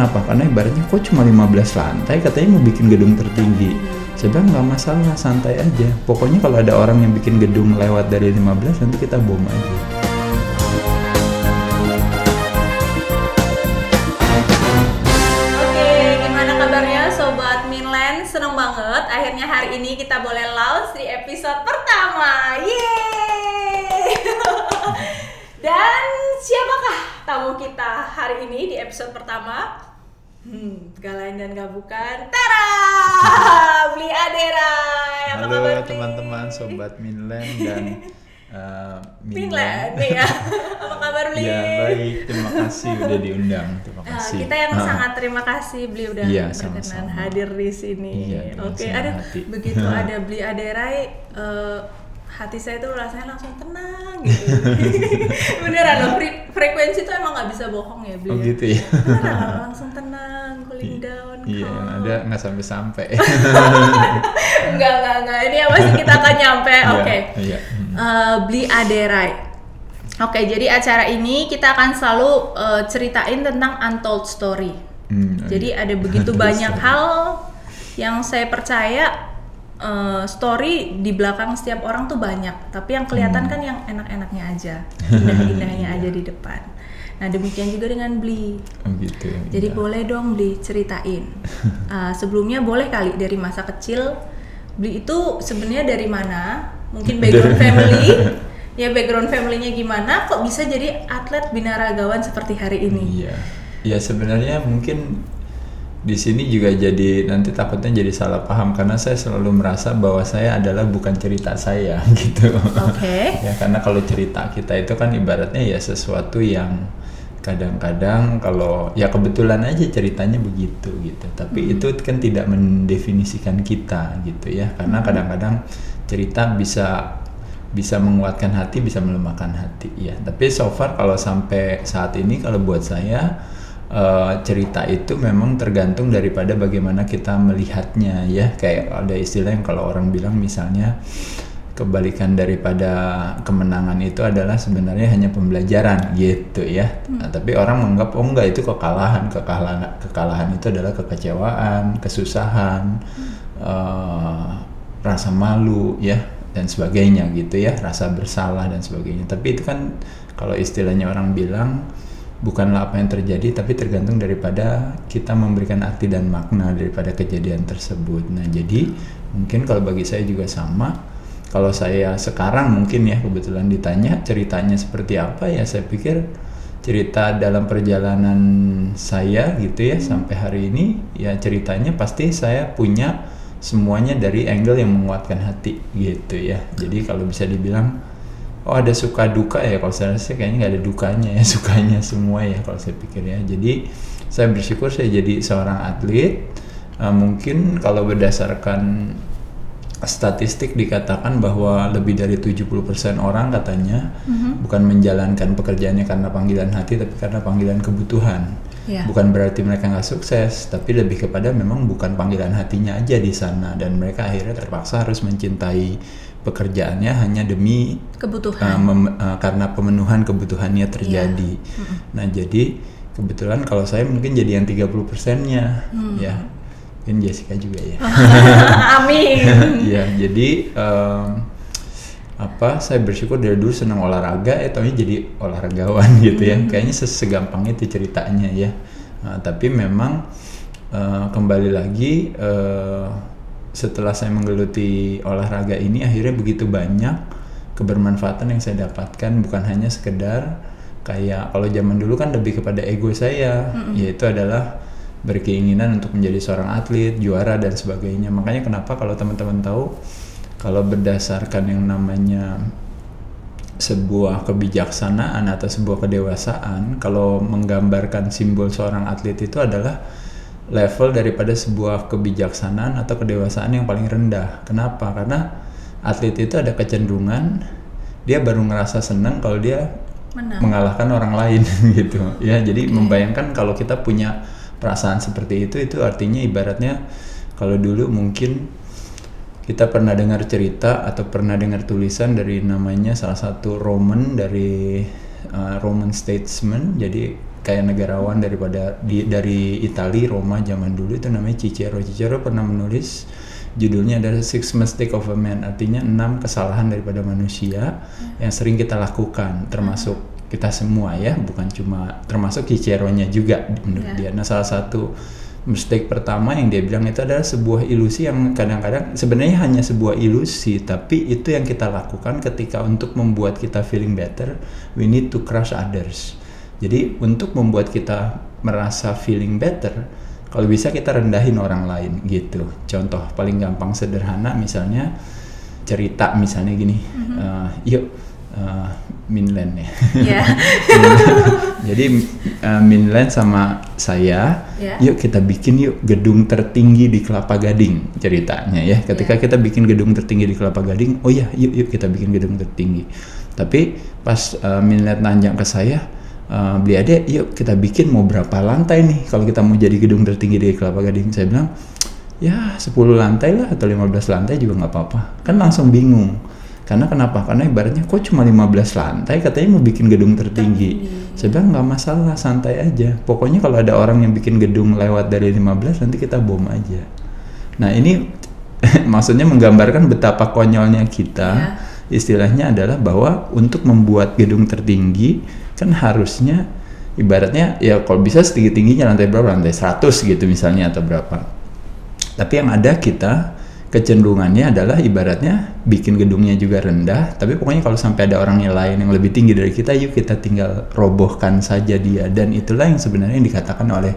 kenapa? Karena ibaratnya kok cuma 15 lantai katanya mau bikin gedung tertinggi. Bilang nggak masalah, santai aja. Pokoknya kalau ada orang yang bikin gedung lewat dari 15 nanti kita bom aja. Oke, gimana kabarnya Sobat Minland? Seneng banget akhirnya hari ini kita boleh launch di episode pertama Yeay! Dan siapakah tamu kita hari ini di episode pertama? Hmm, gak lain dan gak bukan Tara! Beli Adera! Apa Halo Bli? teman-teman sobat Minland dan uh, Minland nih ya Apa kabar Bli? Ya baik, terima kasih udah diundang. Terima Eh, kasih. kita yang Ah. sangat terima kasih Beli udah Iya, berkenan sama-sama. hadir di sini. Iya, Oke, aduh hati. begitu ada Beli Aderai eh, hati saya tuh rasanya langsung tenang gitu. Beneran loh, fre- frekuensi tuh emang nggak bisa bohong ya Beli. Oh gitu ya. Beneran, langsung tenang, cooling down. Iya, calm. ada nggak sampai-sampai. Enggak, enggak, enggak. Ini yang pasti kita akan nyampe. Iya, Oke. Iya. Hmm. Eh, Beli Aderai. Oke, jadi acara ini kita akan selalu eh, ceritain tentang untold story. Hmm, Jadi iya. ada begitu banyak hal yang saya percaya eh, story di belakang setiap orang tuh banyak, tapi yang kelihatan Hmm. kan yang enak-enaknya aja, indah-indahnya aja di depan. Nah demikian juga dengan Bli. Oh gitu. Jadi iya. boleh dong Bli ceritain. Eh, sebelumnya boleh kali dari masa kecil Bli itu sebenarnya dari mana? Mungkin background family. Ya background familynya gimana? Kok bisa jadi atlet binaragawan seperti hari ini? Iya. Ya sebenarnya mungkin di sini juga jadi nanti takutnya jadi salah paham karena saya selalu merasa bahwa saya adalah bukan cerita saya gitu. Oke. ya karena kalau cerita kita itu kan ibaratnya ya sesuatu yang kadang-kadang kalau ya kebetulan aja ceritanya begitu gitu. Tapi itu kan tidak mendefinisikan kita gitu ya. Karena kadang-kadang cerita bisa bisa menguatkan hati, bisa melemahkan hati ya. Tapi so far kalau sampai saat ini kalau buat saya eh, cerita itu memang tergantung daripada bagaimana kita melihatnya ya. Kayak ada istilah yang kalau orang bilang misalnya kebalikan daripada kemenangan itu adalah sebenarnya hanya pembelajaran gitu ya. Nah, tapi orang menganggap oh enggak itu kekalahan, kekalahan kekalahan itu adalah kekecewaan, kesusahan, eh, rasa malu ya dan sebagainya gitu ya, rasa bersalah dan sebagainya. Tapi itu kan kalau istilahnya orang bilang bukanlah apa yang terjadi tapi tergantung daripada kita memberikan arti dan makna daripada kejadian tersebut. Nah, jadi mungkin kalau bagi saya juga sama kalau saya sekarang mungkin ya kebetulan ditanya ceritanya seperti apa ya saya pikir cerita dalam perjalanan saya gitu ya sampai hari ini ya ceritanya pasti saya punya semuanya dari angle yang menguatkan hati gitu ya jadi kalau bisa dibilang oh ada suka duka ya kalau saya rasa kayaknya nggak ada dukanya ya sukanya semua ya kalau saya pikir ya jadi saya bersyukur saya jadi seorang atlet Eh, mungkin kalau berdasarkan statistik dikatakan bahwa lebih dari 70% orang katanya bukan menjalankan pekerjaannya karena panggilan hati tapi karena panggilan kebutuhan. Ya. Bukan berarti mereka nggak sukses, tapi lebih kepada memang bukan panggilan hatinya aja di sana dan mereka akhirnya terpaksa harus mencintai pekerjaannya hanya demi uh, Kebutuhan. mem- uh, karena pemenuhan kebutuhannya terjadi. Nah, jadi kebetulan kalau saya mungkin jadi yang 30 persennya ya. Mungkin Jessica juga ya. Amin. Iya, jadi em, apa? Saya bersyukur dari dulu senang olahraga, eh taunya jadi olahragawan gitu ya. Kayaknya ses- segampang itu ceritanya ya. Nah, tapi memang eh, kembali lagi eh, setelah saya menggeluti olahraga ini, akhirnya begitu banyak kebermanfaatan yang saya dapatkan, bukan hanya sekedar kayak kalau zaman dulu kan lebih kepada ego saya, yaitu adalah berkeinginan untuk menjadi seorang atlet, juara dan sebagainya. Makanya kenapa kalau teman-teman tahu kalau berdasarkan yang namanya sebuah kebijaksanaan atau sebuah kedewasaan, kalau menggambarkan simbol seorang atlet itu adalah level daripada sebuah kebijaksanaan atau kedewasaan yang paling rendah. Kenapa? Karena atlet itu ada kecenderungan dia baru ngerasa senang kalau dia Menang. mengalahkan orang lain gitu ya jadi membayangkan kalau kita punya perasaan seperti itu itu artinya ibaratnya kalau dulu mungkin kita pernah dengar cerita atau pernah dengar tulisan dari namanya salah satu Roman dari uh, Roman statesman jadi kayak negarawan daripada di, dari Italia Roma zaman dulu itu namanya Cicero. Cicero pernah menulis judulnya adalah Six Mistake of a Man artinya enam kesalahan daripada manusia yang sering kita lakukan termasuk kita semua ya bukan cuma termasuk Cicero-nya juga menurut Ya. dia. Nah salah satu mistake pertama yang dia bilang itu adalah sebuah ilusi yang kadang-kadang sebenarnya hanya sebuah ilusi tapi itu yang kita lakukan ketika untuk membuat kita feeling better we need to crush others jadi untuk membuat kita merasa feeling better kalau bisa kita rendahin orang lain gitu contoh paling gampang sederhana misalnya cerita misalnya gini eh, yuk eh, Minland ya Ya. jadi uh, Minland sama saya, Ya. yuk kita bikin yuk gedung tertinggi di Kelapa Gading ceritanya ya. Ketika Ya. kita bikin gedung tertinggi di Kelapa Gading, oh ya, yuk yuk kita bikin gedung tertinggi. Tapi pas uh, Minland nanjang ke saya, uh, beli adek, yuk kita bikin mau berapa lantai nih kalau kita mau jadi gedung tertinggi di Kelapa Gading. Saya bilang, ya 10 lantai lah atau 15 lantai juga nggak apa-apa. Kan langsung bingung. Karena kenapa? Karena ibaratnya kok cuma 15 lantai katanya mau bikin gedung tertinggi. Saya bilang nggak masalah, santai aja. Pokoknya kalau ada orang yang bikin gedung lewat dari 15 nanti kita bom aja. Nah, ini maksudnya menggambarkan betapa konyolnya kita. Ya. Istilahnya adalah bahwa untuk membuat gedung tertinggi kan harusnya ibaratnya ya kalau bisa setinggi-tingginya lantai berapa? Lantai 100 gitu misalnya atau berapa. Tapi yang ada kita kecenderungannya adalah ibaratnya bikin gedungnya juga rendah, tapi pokoknya kalau sampai ada orang yang lain yang lebih tinggi dari kita, yuk kita tinggal robohkan saja dia. Dan itulah yang sebenarnya yang dikatakan oleh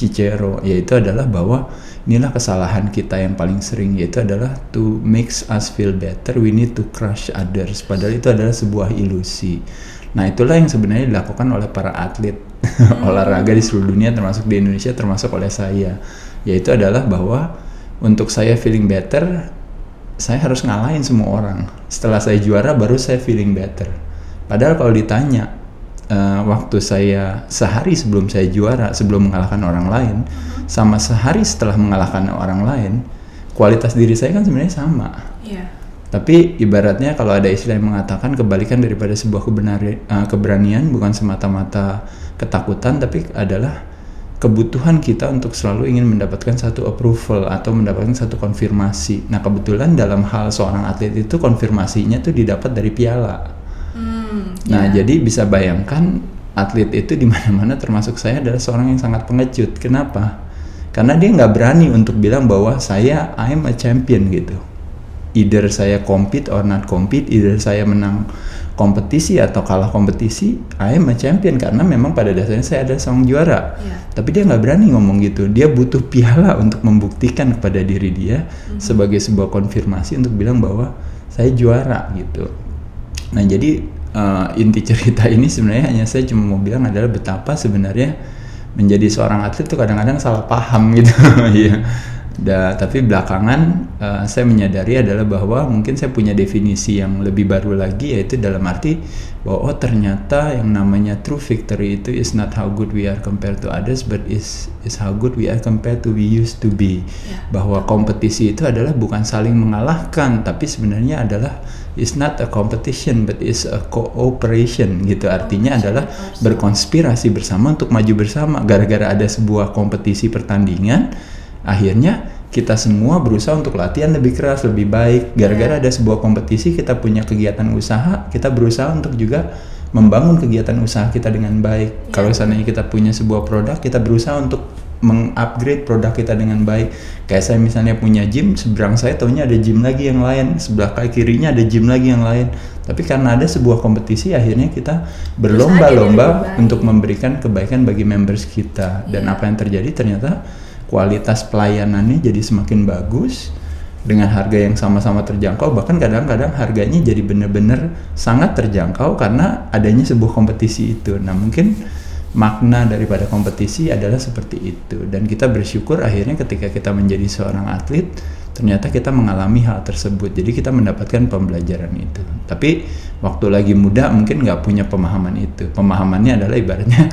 Cicero, yaitu adalah bahwa inilah kesalahan kita yang paling sering, yaitu adalah to makes us feel better, we need to crush others. Padahal itu adalah sebuah ilusi. Nah itulah yang sebenarnya dilakukan oleh para atlet olahraga di seluruh dunia, termasuk di Indonesia, termasuk oleh saya, yaitu adalah bahwa untuk saya feeling better, saya harus ngalahin semua orang. Setelah saya juara, baru saya feeling better. Padahal kalau ditanya, eh, waktu saya sehari sebelum saya juara, sebelum mengalahkan orang lain, sama sehari setelah mengalahkan orang lain, kualitas diri saya kan sebenarnya sama. Iya. Tapi ibaratnya kalau ada istilah yang mengatakan kebalikan daripada sebuah kebenari- eh, keberanian bukan semata-mata ketakutan tapi adalah kebutuhan kita untuk selalu ingin mendapatkan satu approval atau mendapatkan satu konfirmasi. Nah, kebetulan dalam hal seorang atlet itu konfirmasinya tuh didapat dari piala. Hmm, Nah, ya. jadi bisa bayangkan atlet itu di mana-mana termasuk saya adalah seorang yang sangat pengecut. Kenapa? Karena dia nggak berani untuk bilang bahwa saya I'm a champion gitu. Either saya compete or not compete, either saya menang kompetisi atau kalah kompetisi, I am a champion karena memang pada dasarnya saya adalah seorang juara. Iya. Tapi dia nggak berani ngomong gitu. Dia butuh piala untuk membuktikan kepada diri dia sebagai sebuah konfirmasi untuk bilang bahwa saya juara gitu. Nah jadi eh, inti cerita ini sebenarnya hanya saya cuma mau bilang adalah betapa sebenarnya menjadi seorang atlet itu kadang-kadang salah paham gitu. Iya. Da, tapi belakangan eh, saya menyadari adalah bahwa mungkin saya punya definisi yang lebih baru lagi yaitu dalam arti bahwa oh ternyata yang namanya true victory itu is not how good we are compared to others but is is how good we are compared to we used to be. Ya, Bahwa kompetisi itu adalah bukan saling mengalahkan tapi sebenarnya adalah is not a competition but is a cooperation gitu. Artinya adalah berkonspirasi bersama untuk maju bersama. Gara-gara ada sebuah kompetisi pertandingan akhirnya kita semua berusaha untuk latihan lebih keras, lebih baik. Gara-gara ada sebuah kompetisi, kita punya kegiatan usaha, kita berusaha untuk juga membangun kegiatan usaha kita dengan baik. Kalau seandainya kita punya sebuah produk, kita berusaha untuk mengupgrade produk kita dengan baik. Kayak saya misalnya punya gym, seberang saya tahunya ada gym lagi yang lain, sebelah kaki kirinya ada gym lagi yang lain. Tapi karena ada sebuah kompetisi, akhirnya kita berlomba-lomba untuk memberikan kebaikan bagi members kita. Dan Iya. apa yang terjadi ternyata kualitas pelayanannya jadi semakin bagus dengan harga yang sama-sama terjangkau bahkan kadang-kadang harganya jadi benar-benar sangat terjangkau karena adanya sebuah kompetisi itu. Nah, mungkin makna daripada kompetisi adalah seperti itu. Dan kita bersyukur akhirnya ketika kita menjadi seorang atlet ternyata kita mengalami hal tersebut. Jadi kita mendapatkan pembelajaran itu. Tapi waktu lagi muda mungkin nggak punya pemahaman itu. Pemahamannya adalah ibaratnya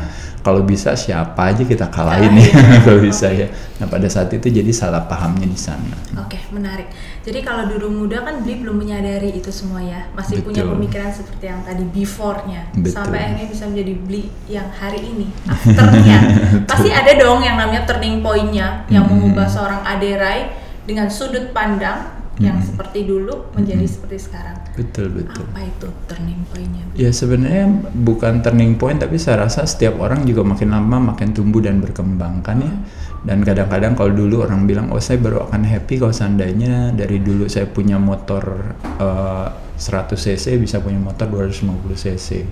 kalau bisa siapa aja kita kalahin ya kalau bisa ya. Nah pada saat itu jadi salah pahamnya di sana. Oke, menarik. Jadi kalau dulu muda kan Bli belum menyadari itu semua ya, masih punya Betul. pemikiran seperti yang tadi before-nya, Betul. sampai akhirnya bisa menjadi Bli yang hari ini, after-nya. Pasti ada dong yang namanya turning point-nya, yang Hmm. mengubah seorang Aderai dengan sudut pandang yang Hmm. seperti dulu menjadi seperti sekarang. Betul betul. Apa itu turning point-nya? Ya sebenarnya bukan turning point tapi saya rasa setiap orang juga makin lama makin tumbuh dan berkembang kan ya. Dan kadang-kadang kalau dulu orang bilang oh saya baru akan happy kalau seandainya dari dulu saya punya motor eh, 100 cc bisa punya motor 250 cc.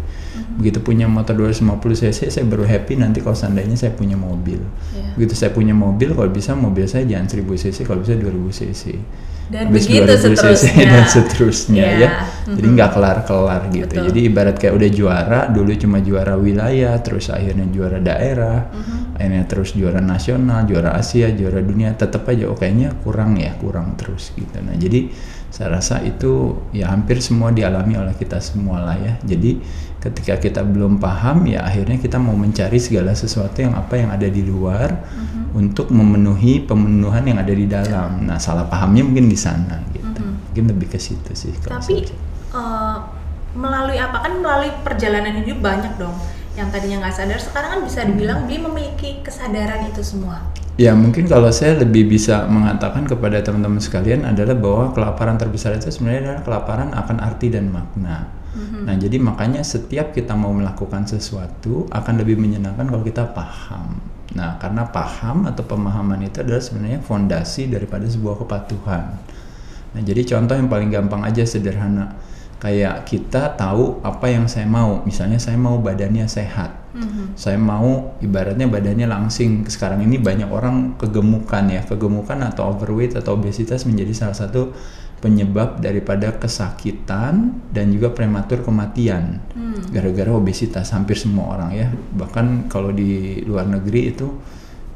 Begitu punya motor 250 cc saya baru happy nanti kalau seandainya saya punya mobil. Ya. Begitu saya punya mobil kalau bisa mobil saya jangan 1000 cc kalau bisa 2000 cc. Dan Habis begitu 2000 cc seterusnya. dan seterusnya Iya. ya. Jadi nggak kelar-kelar gitu. Betul. Jadi ibarat kayak udah juara, dulu cuma juara wilayah, terus akhirnya juara daerah, Mhm. akhirnya terus juara nasional, juara Asia, juara dunia, tetap aja oh kayaknya kurang ya, kurang terus gitu. Nah, jadi saya rasa itu ya hampir semua dialami oleh kita semua lah ya. Jadi ketika kita belum paham ya akhirnya kita mau mencari segala sesuatu yang apa yang ada di luar Mhm. untuk memenuhi pemenuhan yang ada di dalam. Nah, salah pahamnya mungkin di sana gitu. Mhm. Mungkin lebih ke situ sih kalau Tapi eh, melalui apa kan melalui perjalanan hidup banyak dong yang tadinya nggak sadar sekarang kan bisa dibilang dia memiliki kesadaran itu semua. Ya mungkin kalau saya lebih bisa mengatakan kepada teman-teman sekalian adalah bahwa kelaparan terbesar itu sebenarnya adalah kelaparan akan arti dan makna. Nah jadi makanya setiap kita mau melakukan sesuatu akan lebih menyenangkan kalau kita paham. Nah karena paham atau pemahaman itu adalah sebenarnya fondasi daripada sebuah kepatuhan. Nah jadi contoh yang paling gampang aja sederhana. Kayak kita tahu apa yang saya mau. Misalnya saya mau badannya sehat. Saya mau ibaratnya badannya langsing. Sekarang ini banyak orang kegemukan ya. Kegemukan atau overweight atau obesitas menjadi salah satu penyebab daripada kesakitan dan juga prematur kematian. Gara-gara obesitas hampir semua orang ya. Bahkan kalau di luar negeri itu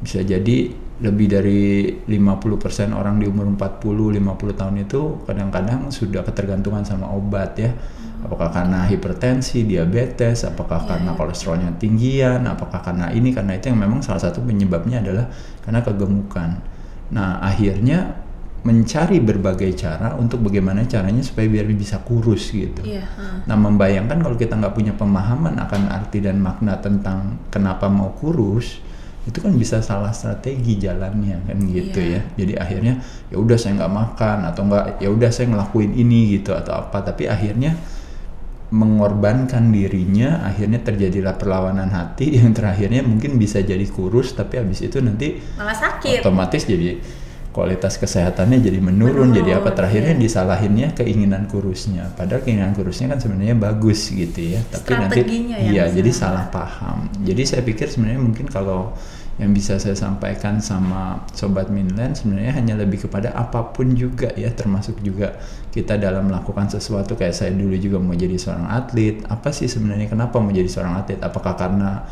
bisa jadi lebih dari 50% orang di umur 40 50 tahun itu kadang-kadang sudah ketergantungan sama obat ya apakah karena hipertensi, diabetes, apakah karena kolesterolnya tinggian, apakah karena ini karena itu yang memang salah satu penyebabnya adalah karena kegemukan. Nah, akhirnya mencari berbagai cara untuk bagaimana caranya supaya biar bisa kurus gitu. Iya. heeh. Nah, membayangkan kalau kita nggak punya pemahaman akan arti dan makna tentang kenapa mau kurus, itu kan bisa salah strategi jalannya kan gitu Iya. ya. Jadi akhirnya ya udah saya nggak makan atau nggak ya udah saya ngelakuin ini gitu atau apa, tapi akhirnya mengorbankan dirinya, akhirnya terjadilah perlawanan hati yang terakhirnya mungkin bisa jadi kurus, tapi habis itu nanti Malah sakit. otomatis jadi kualitas kesehatannya jadi menurun, Menurun, jadi apa terakhirnya iya. disalahinnya keinginan kurusnya padahal keinginan kurusnya kan sebenarnya bagus gitu ya tapi nanti yang iya jadi salah paham jadi saya pikir sebenarnya mungkin kalau yang bisa saya sampaikan sama sobat Minland sebenarnya hanya lebih kepada apa pun juga ya termasuk juga kita dalam melakukan sesuatu. Kayak saya dulu juga mau jadi seorang atlet. Apa sih sebenarnya? Kenapa mau jadi seorang atlet? Apakah karena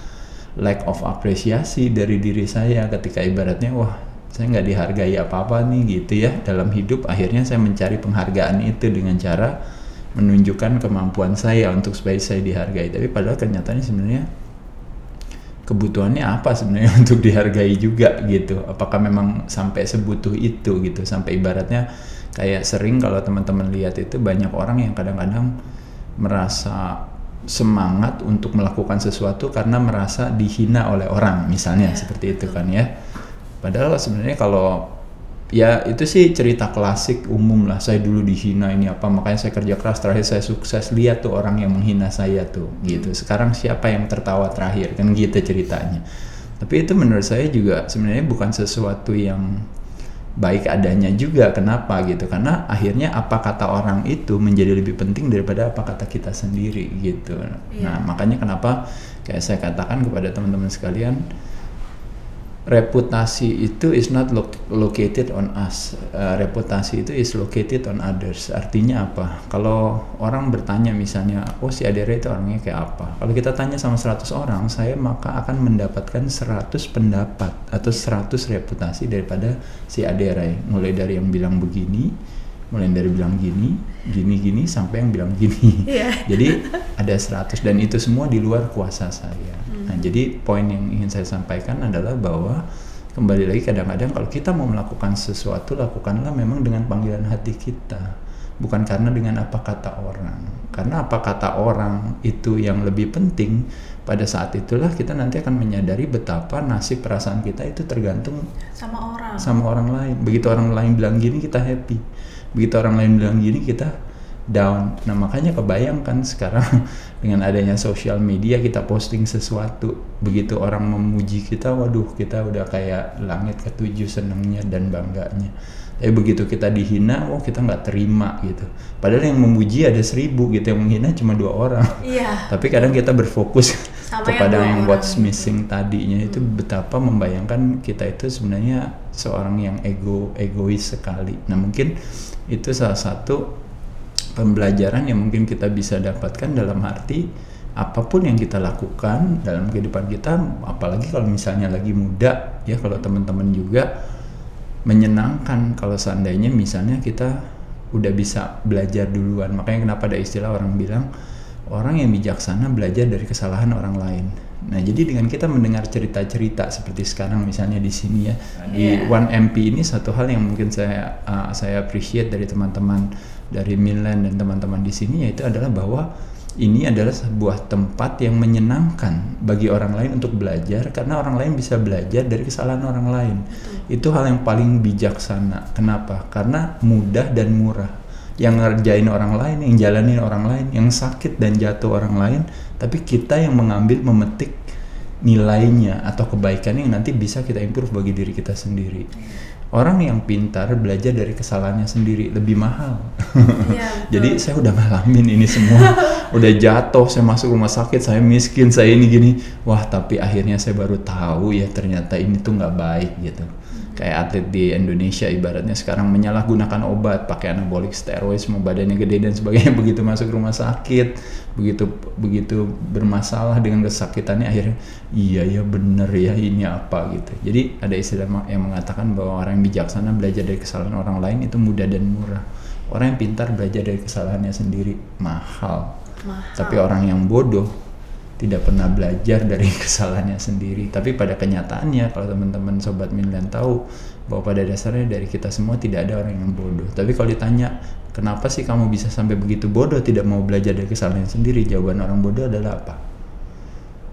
lack of apresiasi dari diri saya ketika ibaratnya wah saya nggak dihargai apa-apa nih gitu ya. Dalam hidup akhirnya saya mencari penghargaan itu dengan cara menunjukkan kemampuan saya untuk supaya saya dihargai. Tapi padahal kenyataannya sebenarnya kebutuhannya apa sebenarnya untuk dihargai juga gitu? Apakah memang sampai sebutuh itu gitu? Sampai ibaratnya kayak sering kalau teman-teman lihat itu banyak orang yang kadang-kadang merasa semangat untuk melakukan sesuatu karena merasa dihina oleh orang misalnya Ya, seperti itu kan ya. Padahal sebenarnya kalau ya itu sih cerita klasik umum lah. Saya dulu dihina ini apa makanya saya kerja keras. Terakhir saya sukses lihat tuh orang yang menghina saya tuh gitu. Sekarang siapa yang tertawa terakhir? Kan gitu ceritanya. Tapi itu menurut saya juga sebenarnya bukan sesuatu yang baik adanya juga. Kenapa? Gitu. Karena akhirnya apa kata orang itu menjadi lebih penting daripada apa kata kita sendiri gitu. Iya. nah makanya kenapa kayak saya katakan kepada teman-teman sekalian reputasi itu is not lo- located on us. Uh, reputasi itu is located on others. Artinya apa? Kalau orang bertanya misalnya, oh si Adere itu orangnya kayak apa? Kalau kita tanya sama 100 orang, saya maka akan mendapatkan 100 pendapat atau 100 reputasi daripada si Adere. Mulai dari yang bilang begini, mulai dari bilang gini, gini-gini sampai yang bilang gini. Iya. Jadi ada 100 dan itu semua di luar kuasa saya. Nah, jadi poin yang ingin saya sampaikan adalah bahwa kembali lagi kadang-kadang kalau kita mau melakukan sesuatu lakukanlah memang dengan panggilan hati kita. Bukan karena dengan apa kata orang. Karena apa kata orang itu yang lebih penting pada saat itulah kita nanti akan menyadari betapa nasib perasaan kita itu tergantung sama orang. sama orang lain. Begitu orang lain bilang gini kita happy. Begitu orang lain bilang gini kita down. Nah makanya kebayangkan sekarang dengan adanya sosial media kita posting sesuatu begitu orang memuji kita waduh kita udah kayak langit ketujuh senengnya dan bangganya. Tapi begitu kita dihina oh kita nggak terima gitu. Padahal yang memuji ada seribu gitu yang menghina cuma dua orang. Iya. Tapi kadang kita berfokus Sama yang kepada yang orang. what's itu. missing tadinya. Itu betapa membayangkan kita itu sebenarnya seorang yang ego egois sekali. Nah mungkin itu salah satu pembelajaran yang mungkin kita bisa dapatkan dalam arti apa pun yang kita lakukan dalam kehidupan kita apalagi kalau misalnya lagi muda ya kalau teman-teman juga menyenangkan kalau seandainya misalnya kita udah bisa belajar duluan makanya kenapa ada istilah orang bilang orang yang bijaksana belajar dari kesalahan orang lain nah jadi dengan kita mendengar cerita-cerita seperti sekarang misalnya di sini ya di Iya. One MP ini satu hal yang mungkin saya uh, saya appreciate dari teman-teman dari Milan dan teman-teman di sini yaitu adalah bahwa ini adalah sebuah tempat yang menyenangkan bagi orang lain untuk belajar karena orang lain bisa belajar dari kesalahan orang lain. Itu hal yang paling bijaksana. Kenapa? Karena mudah dan murah. Yang ngerjain orang lain, yang jalanin orang lain, yang sakit dan jatuh orang lain, tapi kita yang mengambil memetik nilainya atau kebaikannya yang nanti bisa kita improve bagi diri kita sendiri. Orang yang pintar belajar dari kesalahannya sendiri lebih mahal. Iya, betul. Jadi saya udah ngalamin ini semua, udah jatuh, saya masuk rumah sakit, saya miskin, saya ini gini, wah tapi akhirnya saya baru tahu ya ternyata ini tuh nggak baik gitu. Kayak atlet di Indonesia ibaratnya sekarang menyalahgunakan obat, pakai anabolik steroid, semua badannya gede dan sebagainya. Begitu masuk rumah sakit, begitu begitu bermasalah dengan kesakitannya akhirnya iya ya bener ya ini apa gitu. Jadi ada istilah yang mengatakan bahwa orang yang bijaksana belajar dari kesalahan orang lain itu mudah dan murah. Orang yang pintar belajar dari kesalahannya sendiri mahal. Mahal. Tapi orang yang bodoh tidak pernah belajar dari kesalahannya sendiri. Tapi pada kenyataannya kalau teman-teman sobat Milan tahu bahwa pada dasarnya dari kita semua tidak ada orang yang bodoh. Tapi kalau ditanya kenapa sih kamu bisa sampai begitu bodoh tidak mau belajar dari kesalahannya sendiri? Jawaban orang bodoh adalah apa?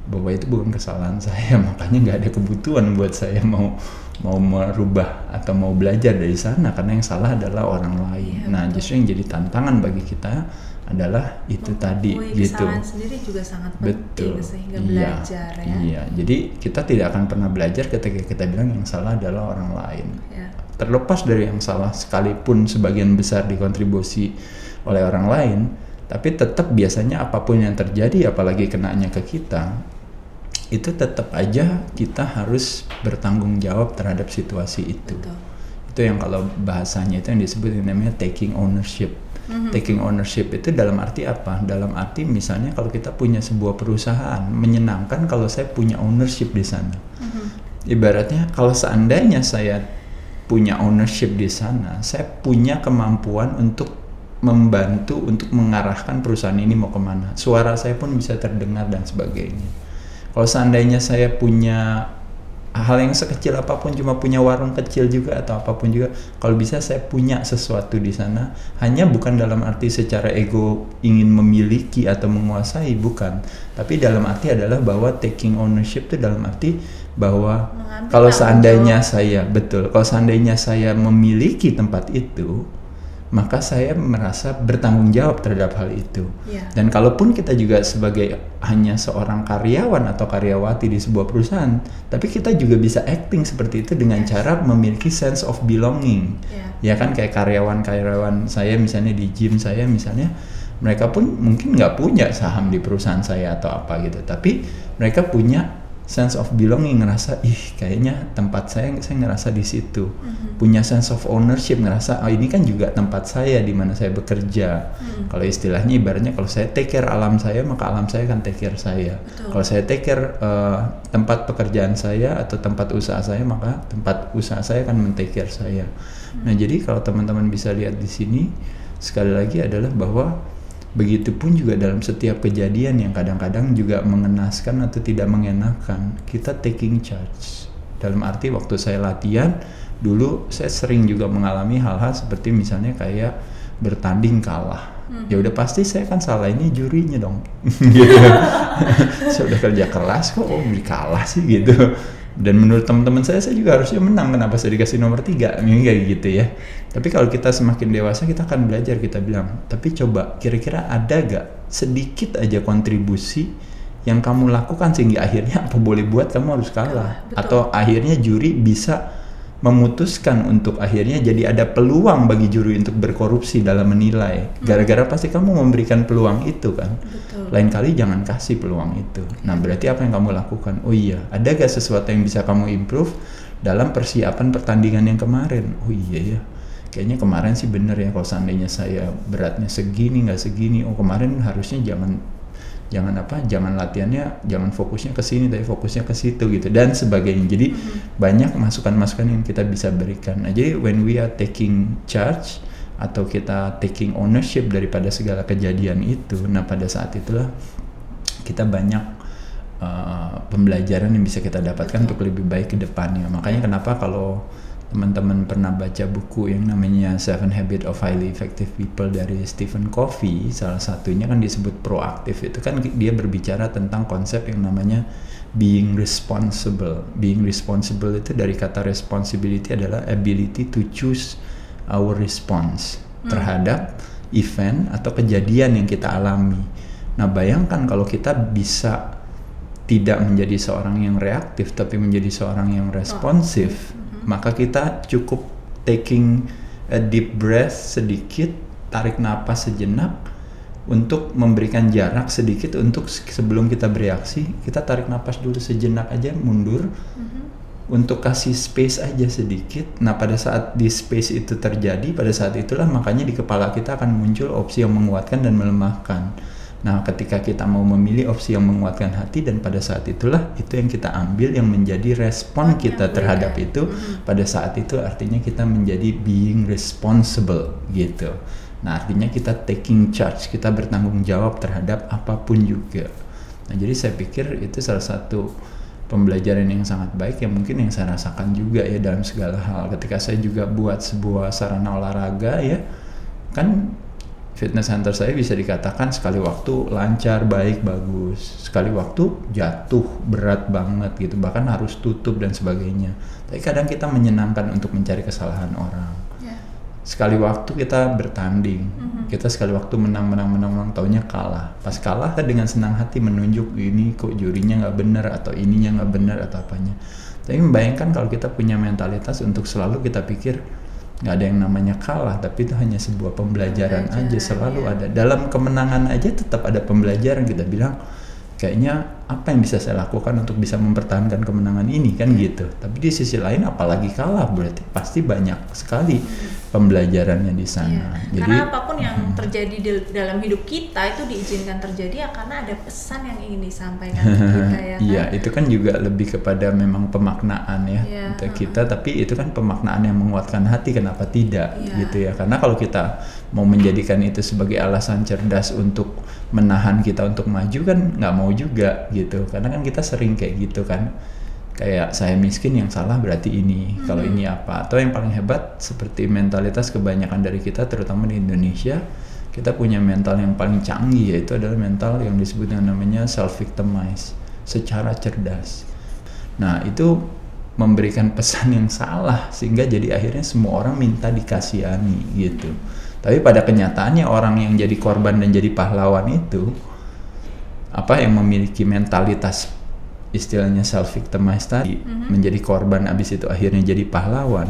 bahwa itu bukan kesalahan saya makanya nggak ada kebutuhan buat saya mau mau merubah atau mau belajar dari sana karena yang salah adalah orang lain. Iya, nah justru yang jadi tantangan bagi kita adalah itu tadi gitu. sendiri juga sangat penting Betul. sehingga Iya, belajar ya. Iya. Jadi kita tidak akan pernah belajar ketika kita bilang yang salah adalah orang lain. Ya. Terlepas dari yang salah sekalipun sebagian besar dikontribusi oleh orang lain, tapi tetap biasanya apa pun yang terjadi apalagi kenanya ke kita, itu tetap aja kita harus bertanggung jawab terhadap situasi itu. Betul. Itu yang kalau bahasanya itu yang disebut yang namanya taking ownership. Mhm. Taking ownership itu dalam arti apa? Dalam arti misalnya kalau kita punya sebuah perusahaan, menyenangkan kalau saya punya ownership di sana. Mhm. Ibaratnya kalau seandainya saya punya ownership di sana, saya punya kemampuan untuk membantu untuk mengarahkan perusahaan ini mau ke mana. Suara saya pun bisa terdengar dan sebagainya. Kalau seandainya saya punya hal yang sekecil apa pun cuma punya warung kecil juga atau apa pun juga kalau bisa saya punya sesuatu di sana hanya bukan dalam arti secara ego ingin memiliki atau menguasai bukan tapi dalam arti adalah bahwa taking ownership itu dalam arti bahwa Mengambil kalau seandainya jawab. saya betul kalau seandainya saya memiliki tempat itu maka saya merasa bertanggung jawab terhadap hal itu Iya. dan kalaupun kita juga sebagai hanya seorang karyawan atau karyawati di sebuah perusahaan, tapi kita juga bisa acting seperti itu dengan Yes. cara memiliki sense of belonging. Ya. Ya kan kayak karyawan-karyawan saya misalnya di gym saya misalnya, mereka pun mungkin nggak punya saham di perusahaan saya atau apa gitu, tapi mereka punya sense of belonging ngerasa ih kayaknya tempat saya saya ngerasa di situ Mhm. punya sense of ownership ngerasa oh ini kan juga tempat saya di mana saya bekerja Hmm. kalau istilahnya ibaratnya kalau saya take care alam saya maka alam saya akan take care saya Betul. kalau saya take care eh, tempat pekerjaan saya atau tempat usaha saya maka tempat usaha saya akan men-take care saya nah jadi kalau teman-teman bisa lihat di sini sekali lagi adalah bahwa Begitupun juga dalam setiap kejadian yang kadang-kadang juga mengenaskan atau tidak mengenakan, kita taking charge. Dalam arti waktu saya latihan, dulu saya sering juga mengalami hal-hal seperti misalnya kayak bertanding kalah. Hmm. Ya udah pasti saya kan salah ini jurinya dong. gitu. saya udah kerja keras kok oh, kalah sih gitu dan menurut teman-teman saya saya juga harusnya menang. Kenapa saya dikasih nomor tiga? Ini kayak gitu ya. Tapi kalau kita semakin dewasa kita akan belajar kita bilang. Tapi coba kira-kira ada gak sedikit aja kontribusi yang kamu lakukan sehingga akhirnya apa boleh buat kamu harus kalah. Betul. atau akhirnya juri bisa memutuskan untuk akhirnya jadi ada peluang bagi juri untuk berkorupsi dalam menilai. Hmm. Gara-gara pasti kamu memberikan peluang itu kan. Betul. Lain kali jangan kasih peluang itu. Nah, berarti apa yang kamu lakukan? Oh iya, ada gak sesuatu yang bisa kamu improve dalam persiapan pertandingan yang kemarin? Oh iya ya. Kayaknya kemarin sih bener ya kalau seandainya saya beratnya segini nggak segini. Oh kemarin harusnya jangan jangan apa jangan latihannya jangan fokusnya ke sini tapi fokusnya ke situ gitu dan sebagainya jadi mm-hmm. banyak masukan-masukan yang kita bisa berikan nah jadi when we are taking charge atau kita taking ownership daripada segala kejadian itu nah pada saat itulah kita banyak uh, pembelajaran yang bisa kita dapatkan Betul. untuk lebih baik ke depannya makanya kenapa kalau teman-teman pernah baca buku yang namanya Seven Habits of Highly Effective People dari Stephen Covey, salah satunya kan disebut proaktif. Itu kan dia berbicara tentang konsep yang namanya being responsible. Being responsible itu dari kata responsibility adalah ability to choose our response hmm. terhadap event atau kejadian yang kita alami. Nah, bayangkan kalau kita bisa tidak menjadi seorang yang reaktif tapi menjadi seorang yang responsif. Oh maka kita cukup taking a deep breath sedikit, tarik napas sejenak untuk memberikan jarak sedikit untuk sebelum kita bereaksi, kita tarik napas dulu sejenak aja mundur. Mm-hmm. Untuk kasih space aja sedikit. Nah, pada saat di space itu terjadi, pada saat itulah makanya di kepala kita akan muncul opsi yang menguatkan dan melemahkan Nah, ketika kita mau memilih opsi yang menguatkan hati dan pada saat itulah itu yang kita ambil yang menjadi respon kita terhadap itu mm-hmm. pada saat itu artinya kita menjadi being responsible gitu. Nah, artinya kita taking charge, kita bertanggung jawab terhadap apa pun juga. Nah, jadi saya pikir itu salah satu pembelajaran yang sangat baik yang mungkin yang saya rasakan juga ya dalam segala hal. Ketika saya juga buat sebuah sarana olahraga ya, kan fitness center saya bisa dikatakan sekali waktu lancar, baik, bagus. Sekali waktu jatuh berat banget gitu, bahkan harus tutup dan sebagainya. Tapi kadang kita menyenangkan untuk mencari kesalahan orang. Yeah. Sekali waktu kita bertanding, mm-hmm. kita sekali waktu menang, menang, menang, menang, taunya kalah. Pas kalah kita dengan senang hati menunjuk ini kok jurinya nggak benar atau ininya nggak benar atau apanya. Tapi membayangkan kalau kita punya mentalitas untuk selalu kita pikir nggak ada yang namanya kalah tapi itu hanya sebuah pembelajaran, aja selalu ya. ada dalam kemenangan aja tetap ada pembelajaran kita bilang kayaknya apa yang bisa saya lakukan untuk bisa mempertahankan kemenangan ini kan iya. gitu tapi di sisi lain apalagi kalah berarti pasti banyak sekali pembelajarannya di sana. Iya. Jadi, karena apa pun yang hmm. terjadi di dalam hidup kita itu diizinkan terjadi ya karena ada pesan yang ingin disampaikan ke kita ya. Kan? Iya, itu kan juga lebih kepada memang pemaknaan ya untuk kita, tapi itu kan pemaknaan yang menguatkan hati. Kenapa tidak yeah. gitu ya? Karena kalau kita mau menjadikan itu sebagai alasan cerdas untuk menahan kita untuk maju kan nggak mau juga gitu. Karena kan kita sering kayak gitu kan kayak saya miskin yang salah berarti ini hmm. kalau ini apa atau yang paling hebat seperti mentalitas kebanyakan dari kita terutama di Indonesia kita punya mental yang paling canggih yaitu adalah mental yang disebut dengan namanya self victimize secara cerdas nah itu memberikan pesan yang salah sehingga jadi akhirnya semua orang minta dikasihani gitu tapi pada kenyataannya orang yang jadi korban dan jadi pahlawan itu apa yang memiliki mentalitas istilahnya self victimize tadi mm-hmm. menjadi korban abis itu akhirnya jadi pahlawan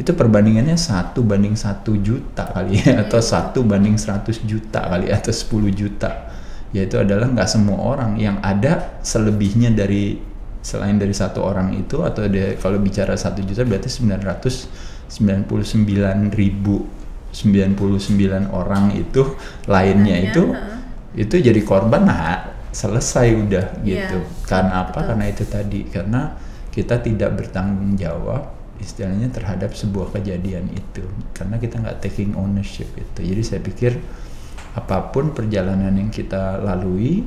itu perbandingannya satu banding satu juta kali ya atau iya. satu banding seratus juta kali atau sepuluh juta yaitu adalah nggak semua orang yang ada selebihnya dari selain dari satu orang itu atau dia, kalau bicara satu juta berarti sembilan ratus sembilan puluh sembilan ribu sembilan puluh sembilan orang itu lainnya itu itu jadi korban nah selesai udah iya, gitu. Yeah, karena apa? Betul. Karena itu tadi karena kita tidak bertanggung jawab istilahnya terhadap sebuah kejadian itu karena kita nggak taking ownership itu. Jadi saya pikir apa pun perjalanan yang kita lalui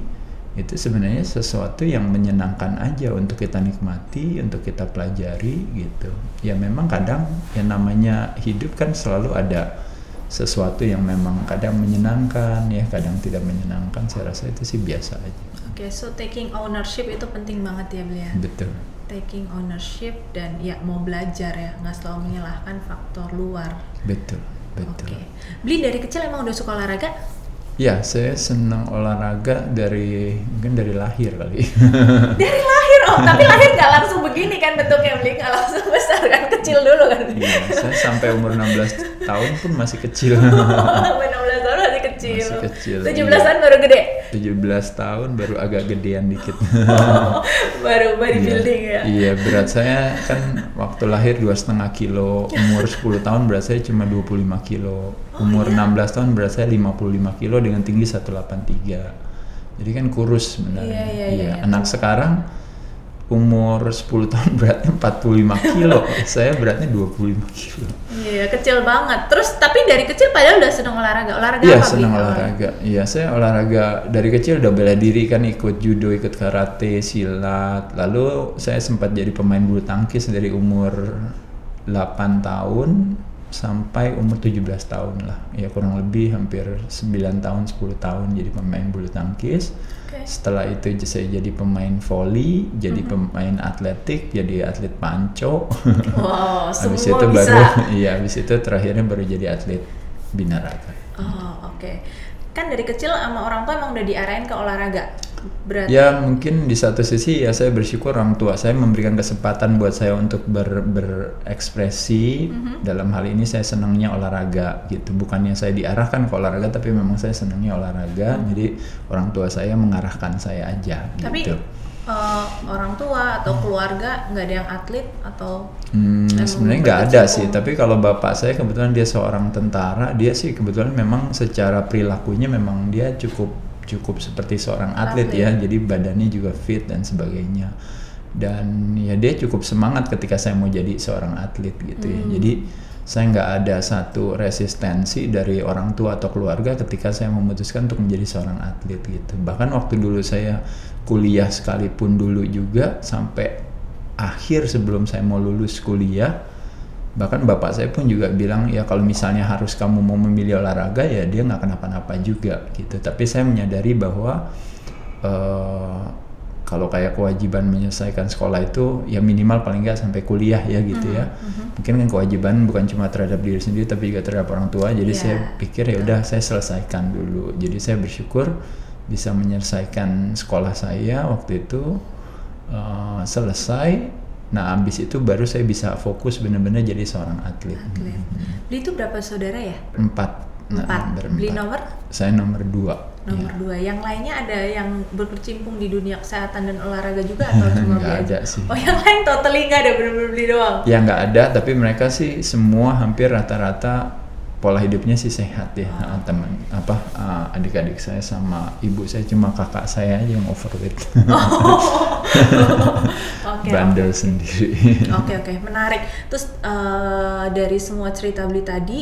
itu sebenarnya sesuatu yang menyenangkan aja untuk kita nikmati, untuk kita pelajari gitu. Ya memang kadang yang namanya hidup kan selalu ada sesuatu yang memang kadang menyenangkan ya, kadang tidak menyenangkan. Saya rasa itu sih biasa aja. Oke, so taking ownership itu penting banget ya beliau. Betul. Taking ownership dan ya mau belajar ya, nggak selalu menyalahkan faktor luar. Betul, betul. Oke, beli dari kecil emang udah suka olahraga? Ya, saya senang olahraga dari mungkin dari lahir kali. Dari lahir oh, tapi lahir nggak langsung begini kan bentuknya beli nggak langsung besar kan kecil dulu kan? Iya, saya sampai umur 16 tahun pun masih kecil. 16 tahun masih kecil. Masih kecil, 17 iya. tahun baru gede. 17 tahun baru agak gedean dikit. baru bodybuilding ya. Iya, berat saya kan waktu lahir dua setengah kilo, umur 10 tahun berat saya cuma 25 kilo, umur 16 tahun berat saya 55 kilo dengan tinggi 183. Jadi kan kurus sebenarnya. Iya, iya, iya, iya. Anak sekarang umur 10 tahun beratnya 45 kilo, saya beratnya 25 kilo. Iya, kecil banget. Terus tapi dari kecil padahal udah seneng olahraga. Olahraga Iya apa? Bli? senang olahraga. Iya saya olahraga dari kecil udah bela diri kan ikut judo, ikut karate, silat. Lalu saya sempat jadi pemain bulu tangkis dari umur 8 tahun sampai umur 17 tahun lah. Ya kurang lebih hampir 9 tahun, 10 tahun jadi pemain bulu tangkis. Oke. Setelah itu saya jadi pemain volley, jadi pemain atletik, jadi atlet panco. Wow, semua habis itu bisa. baru iya habis itu terakhirnya baru jadi atlet binaraga. Oh, oke. Kan dari kecil sama orang tua emang udah diarahin ke olahraga. Berarti Ya mungkin di satu sisi ya saya bersyukur orang tua saya memberikan kesempatan buat saya untuk ber, berekspresi. Dalam hal ini saya senangnya olahraga gitu. Bukannya saya diarahkan ke olahraga tapi memang saya senangnya olahraga. Jadi orang tua saya mengarahkan saya aja tapi gitu. Eh, orang tua atau keluarga nggak ada yang atlet atau Hmm, sebenarnya nggak ada berkecimpung. sih, tapi kalau bapak saya kebetulan dia seorang tentara, dia sih kebetulan memang secara perilakunya memang dia cukup cukup seperti seorang atlet, Atlet. ya, jadi badannya juga fit dan sebagainya. Dan ya dia cukup semangat ketika saya mau jadi seorang atlet gitu ya. Jadi saya nggak ada satu resistensi dari orang tua atau keluarga ketika saya memutuskan untuk menjadi seorang atlet gitu. Bahkan waktu dulu saya kuliah sekalipun dulu juga sampai akhir sebelum saya mau lulus kuliah bahkan bapak saya pun juga bilang ya kalau misalnya harus kamu mau memilih olahraga ya dia nggak kenapa-napa juga gitu. Tapi saya menyadari bahwa eh, kalau kayak kewajiban menyelesaikan sekolah itu ya minimal paling nggak sampai kuliah ya gitu ya. Mungkin kan kewajiban bukan cuma terhadap diri sendiri tapi juga terhadap orang tua. Jadi Iya, saya pikir ya udah saya selesaikan dulu. Jadi saya bersyukur bisa menyelesaikan sekolah saya waktu itu eh, selesai nah habis itu baru saya bisa fokus benar-benar jadi seorang atlet atlet. Beli itu berapa saudara ya? empat nah, Empat. berempat. Beli nomor? saya nomor dua Nomor ya. dua. Yang lainnya ada yang berkecimpung di dunia kesehatan dan olahraga juga atau cuma Nggak ada sih. Oh yang lain totally nggak ada bener-bener beli doang. ya nggak ada tapi mereka sih semua hampir rata-rata pola hidupnya sih sehat ya Nah, teman apa uh, adik-adik saya sama ibu saya cuma kakak saya aja yang overweight Oke. bandel oke. sendiri Oke oke menarik. Terus eh, dari semua cerita beli tadi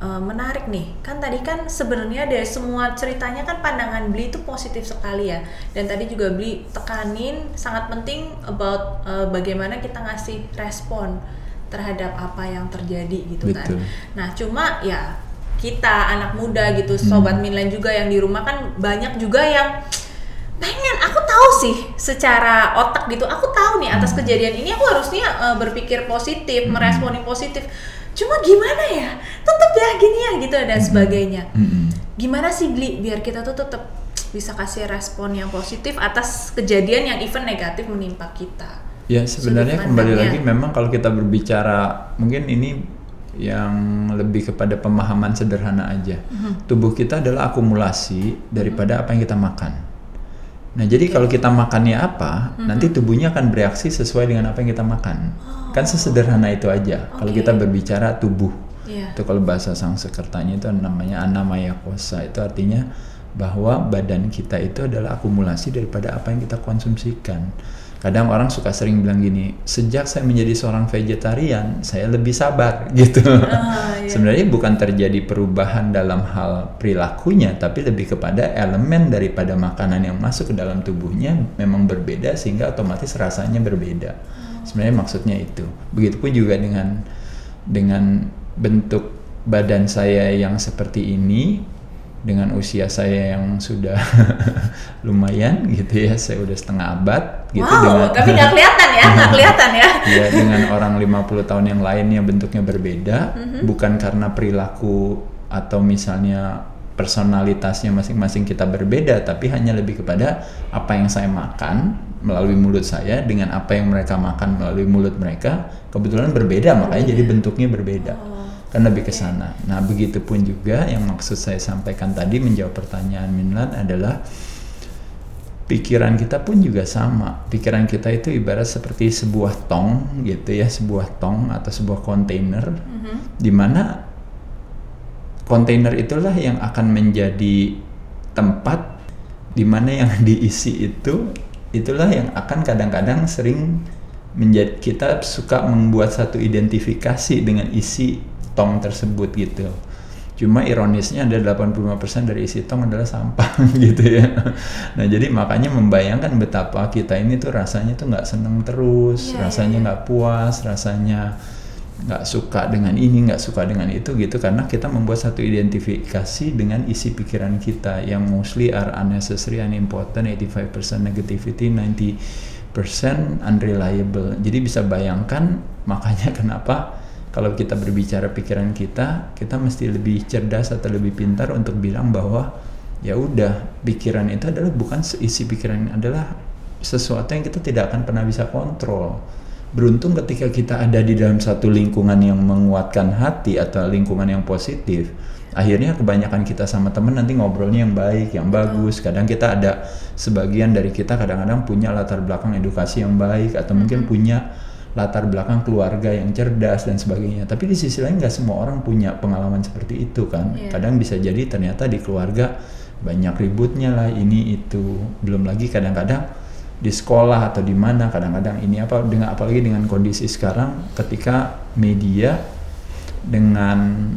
eh, menarik nih. Kan tadi kan sebenarnya dari semua ceritanya kan pandangan beli itu positif sekali ya. Dan tadi juga beli tekanin sangat penting about eh, bagaimana kita ngasih respon terhadap apa yang terjadi gitu Betul. kan. Nah cuma ya kita anak muda gitu sobat Minland juga yang di rumah kan banyak juga yang pengen aku tahu sih secara otak gitu aku tahu nih atas kejadian ini aku harusnya eh, berpikir positif meresponi positif. Cuma gimana ya? Tetap ya gini ya gitu dan sebagainya. Mm-mm. gimana sih beli biar kita tuh tetap bisa kasih respon yang positif atas kejadian yang even negatif menimpa kita Ya sebenarnya kembali lagi memang kalau kita berbicara mungkin ini yang lebih kepada pemahaman sederhana aja. Mhm. Tubuh kita adalah akumulasi daripada apa yang kita makan. Nah jadi kalau kita makannya apa, Mhm. nanti tubuhnya akan bereaksi sesuai dengan apa yang kita makan. Kan sesederhana itu aja. Kalau Oke. kita berbicara tubuh, Iya. itu kalau bahasa Sanskertanya itu namanya anamaya kosa. Itu artinya bahwa badan kita itu adalah akumulasi daripada apa yang kita konsumsikan. Kadang orang suka sering bilang gini sejak saya menjadi seorang vegetarian saya lebih sabar gitu. Ah, iya. sebenarnya bukan terjadi perubahan dalam hal perilakunya tapi lebih kepada elemen daripada makanan yang masuk ke dalam tubuhnya memang berbeda sehingga otomatis rasanya berbeda. Sebenarnya maksudnya itu. Begitupun juga dengan dengan bentuk badan saya yang seperti ini dengan usia saya yang sudah lumayan gitu ya saya udah setengah abad gitu wow, dengan tapi nggak kelihatan ya, nggak kelihatan ya. ya dengan orang 50 tahun yang lainnya bentuknya berbeda Mhm. bukan karena perilaku atau misalnya personalitasnya masing-masing kita berbeda tapi hanya lebih kepada apa yang saya makan melalui mulut saya dengan apa yang mereka makan melalui mulut mereka kebetulan berbeda makanya jadi bentuknya berbeda Oh, kan lebih ke sana. Nah, begitupun juga yang maksud saya sampaikan tadi menjawab pertanyaan Minlan adalah pikiran kita pun juga sama. Pikiran kita itu ibarat seperti sebuah tong gitu ya, sebuah tong atau sebuah kontainer Mhm. di mana kontainer itulah yang akan menjadi tempat di mana yang diisi itu itulah yang akan kadang-kadang sering menjadi kita suka membuat satu identifikasi dengan isi tong tersebut gitu. Cuma ironisnya ada 85% dari isi tong adalah sampah gitu ya. Nah jadi makanya membayangkan betapa kita ini tuh rasanya tuh nggak seneng terus, Iya, iya, rasanya iya. nggak puas, rasanya nggak suka dengan ini, nggak suka dengan itu gitu karena kita membuat satu identifikasi dengan isi pikiran kita yang mostly are unnecessary, unimportant, 85% negativity, 90% unreliable. Jadi bisa bayangkan makanya kenapa kalau kita berbicara pikiran kita, kita mesti lebih cerdas atau lebih pintar untuk bilang bahwa ya udah pikiran itu adalah bukan isi pikiran adalah sesuatu yang kita tidak akan pernah bisa kontrol. Beruntung ketika kita ada di dalam satu lingkungan yang menguatkan hati atau lingkungan yang positif, akhirnya kebanyakan kita sama temen nanti ngobrolnya yang baik, yang bagus. Kadang kita ada sebagian dari kita kadang-kadang punya latar belakang edukasi yang baik atau mungkin punya latar belakang keluarga yang cerdas dan sebagainya. Tapi di sisi lain nggak semua orang punya pengalaman seperti itu kan. Iya. Kadang bisa jadi ternyata di keluarga banyak ributnya lah ini itu. Belum lagi kadang-kadang di sekolah atau di mana kadang-kadang ini apa dengan apalagi dengan kondisi sekarang ketika media dengan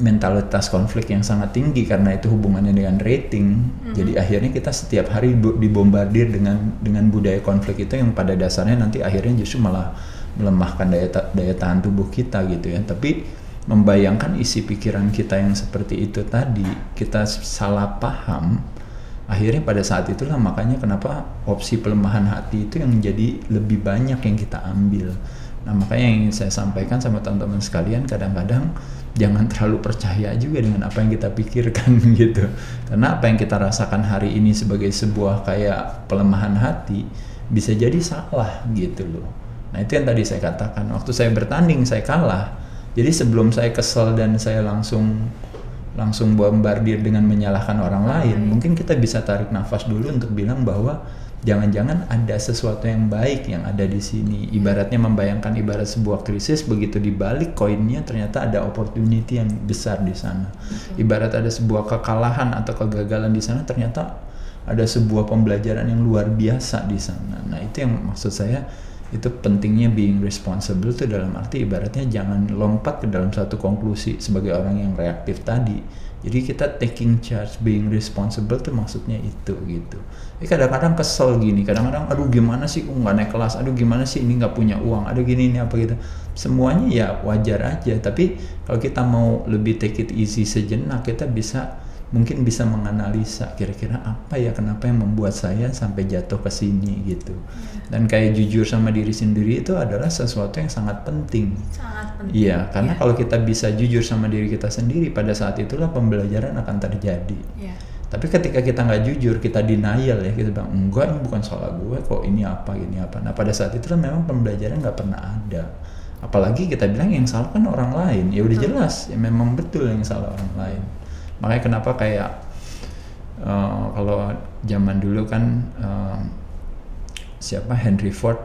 mentalitas konflik yang sangat tinggi karena itu hubungannya dengan rating. Jadi akhirnya kita setiap hari dibombardir dengan dengan budaya konflik itu yang pada dasarnya nanti akhirnya justru malah melemahkan daya ta- daya tahan tubuh kita gitu ya. Tapi membayangkan isi pikiran kita yang seperti itu tadi, kita salah paham. Akhirnya pada saat itulah makanya kenapa opsi pelemahan hati itu yang menjadi lebih banyak yang kita ambil. Nah makanya yang ingin saya sampaikan sama teman-teman sekalian kadang-kadang jangan terlalu percaya juga dengan apa yang kita pikirkan gitu. Karena apa yang kita rasakan hari ini sebagai sebuah kayak pelemahan hati bisa jadi salah gitu loh. Nah itu yang tadi saya katakan waktu saya bertanding saya kalah. Jadi sebelum saya kesel dan saya langsung langsung bombardir dengan menyalahkan orang lain, mungkin kita bisa tarik nafas dulu untuk bilang bahwa jangan-jangan ada sesuatu yang baik yang ada di sini. Ibaratnya membayangkan ibarat sebuah krisis begitu dibalik koinnya ternyata ada opportunity yang besar di sana. Ibarat ada sebuah kekalahan atau kegagalan di sana ternyata ada sebuah pembelajaran yang luar biasa di sana. Nah, itu yang maksud saya itu pentingnya being responsible itu dalam arti ibaratnya jangan lompat ke dalam satu konklusi sebagai orang yang reaktif tadi. Jadi kita taking charge, being responsible tuh maksudnya itu gitu. Eh kadang-kadang kesel gini, kadang-kadang aduh gimana sih kok nggak naik kelas, aduh gimana sih ini nggak punya uang, aduh gini ini apa gitu. Semuanya ya wajar aja, tapi kalau kita mau lebih take it easy sejenak, kita bisa mungkin bisa menganalisa kira-kira apa ya kenapa yang membuat saya sampai jatuh ke sini gitu. Dan kayak jujur sama diri sendiri itu adalah sesuatu yang sangat penting. Sangat penting. Iya, karena Ya. kalau kita bisa jujur sama diri kita sendiri, pada saat itulah pembelajaran akan terjadi. Ya. Tapi ketika kita nggak jujur, kita denial ya, kita bilang enggak ini bukan salah gue kok, ini apa, ini apa. Nah pada saat itulah memang pembelajaran nggak pernah ada. Apalagi kita bilang yang salah kan orang lain, ya udah jelas, ya memang betul yang salah orang lain. Makanya kenapa kayak eh, kalau zaman dulu kan eh, siapa Henry Ford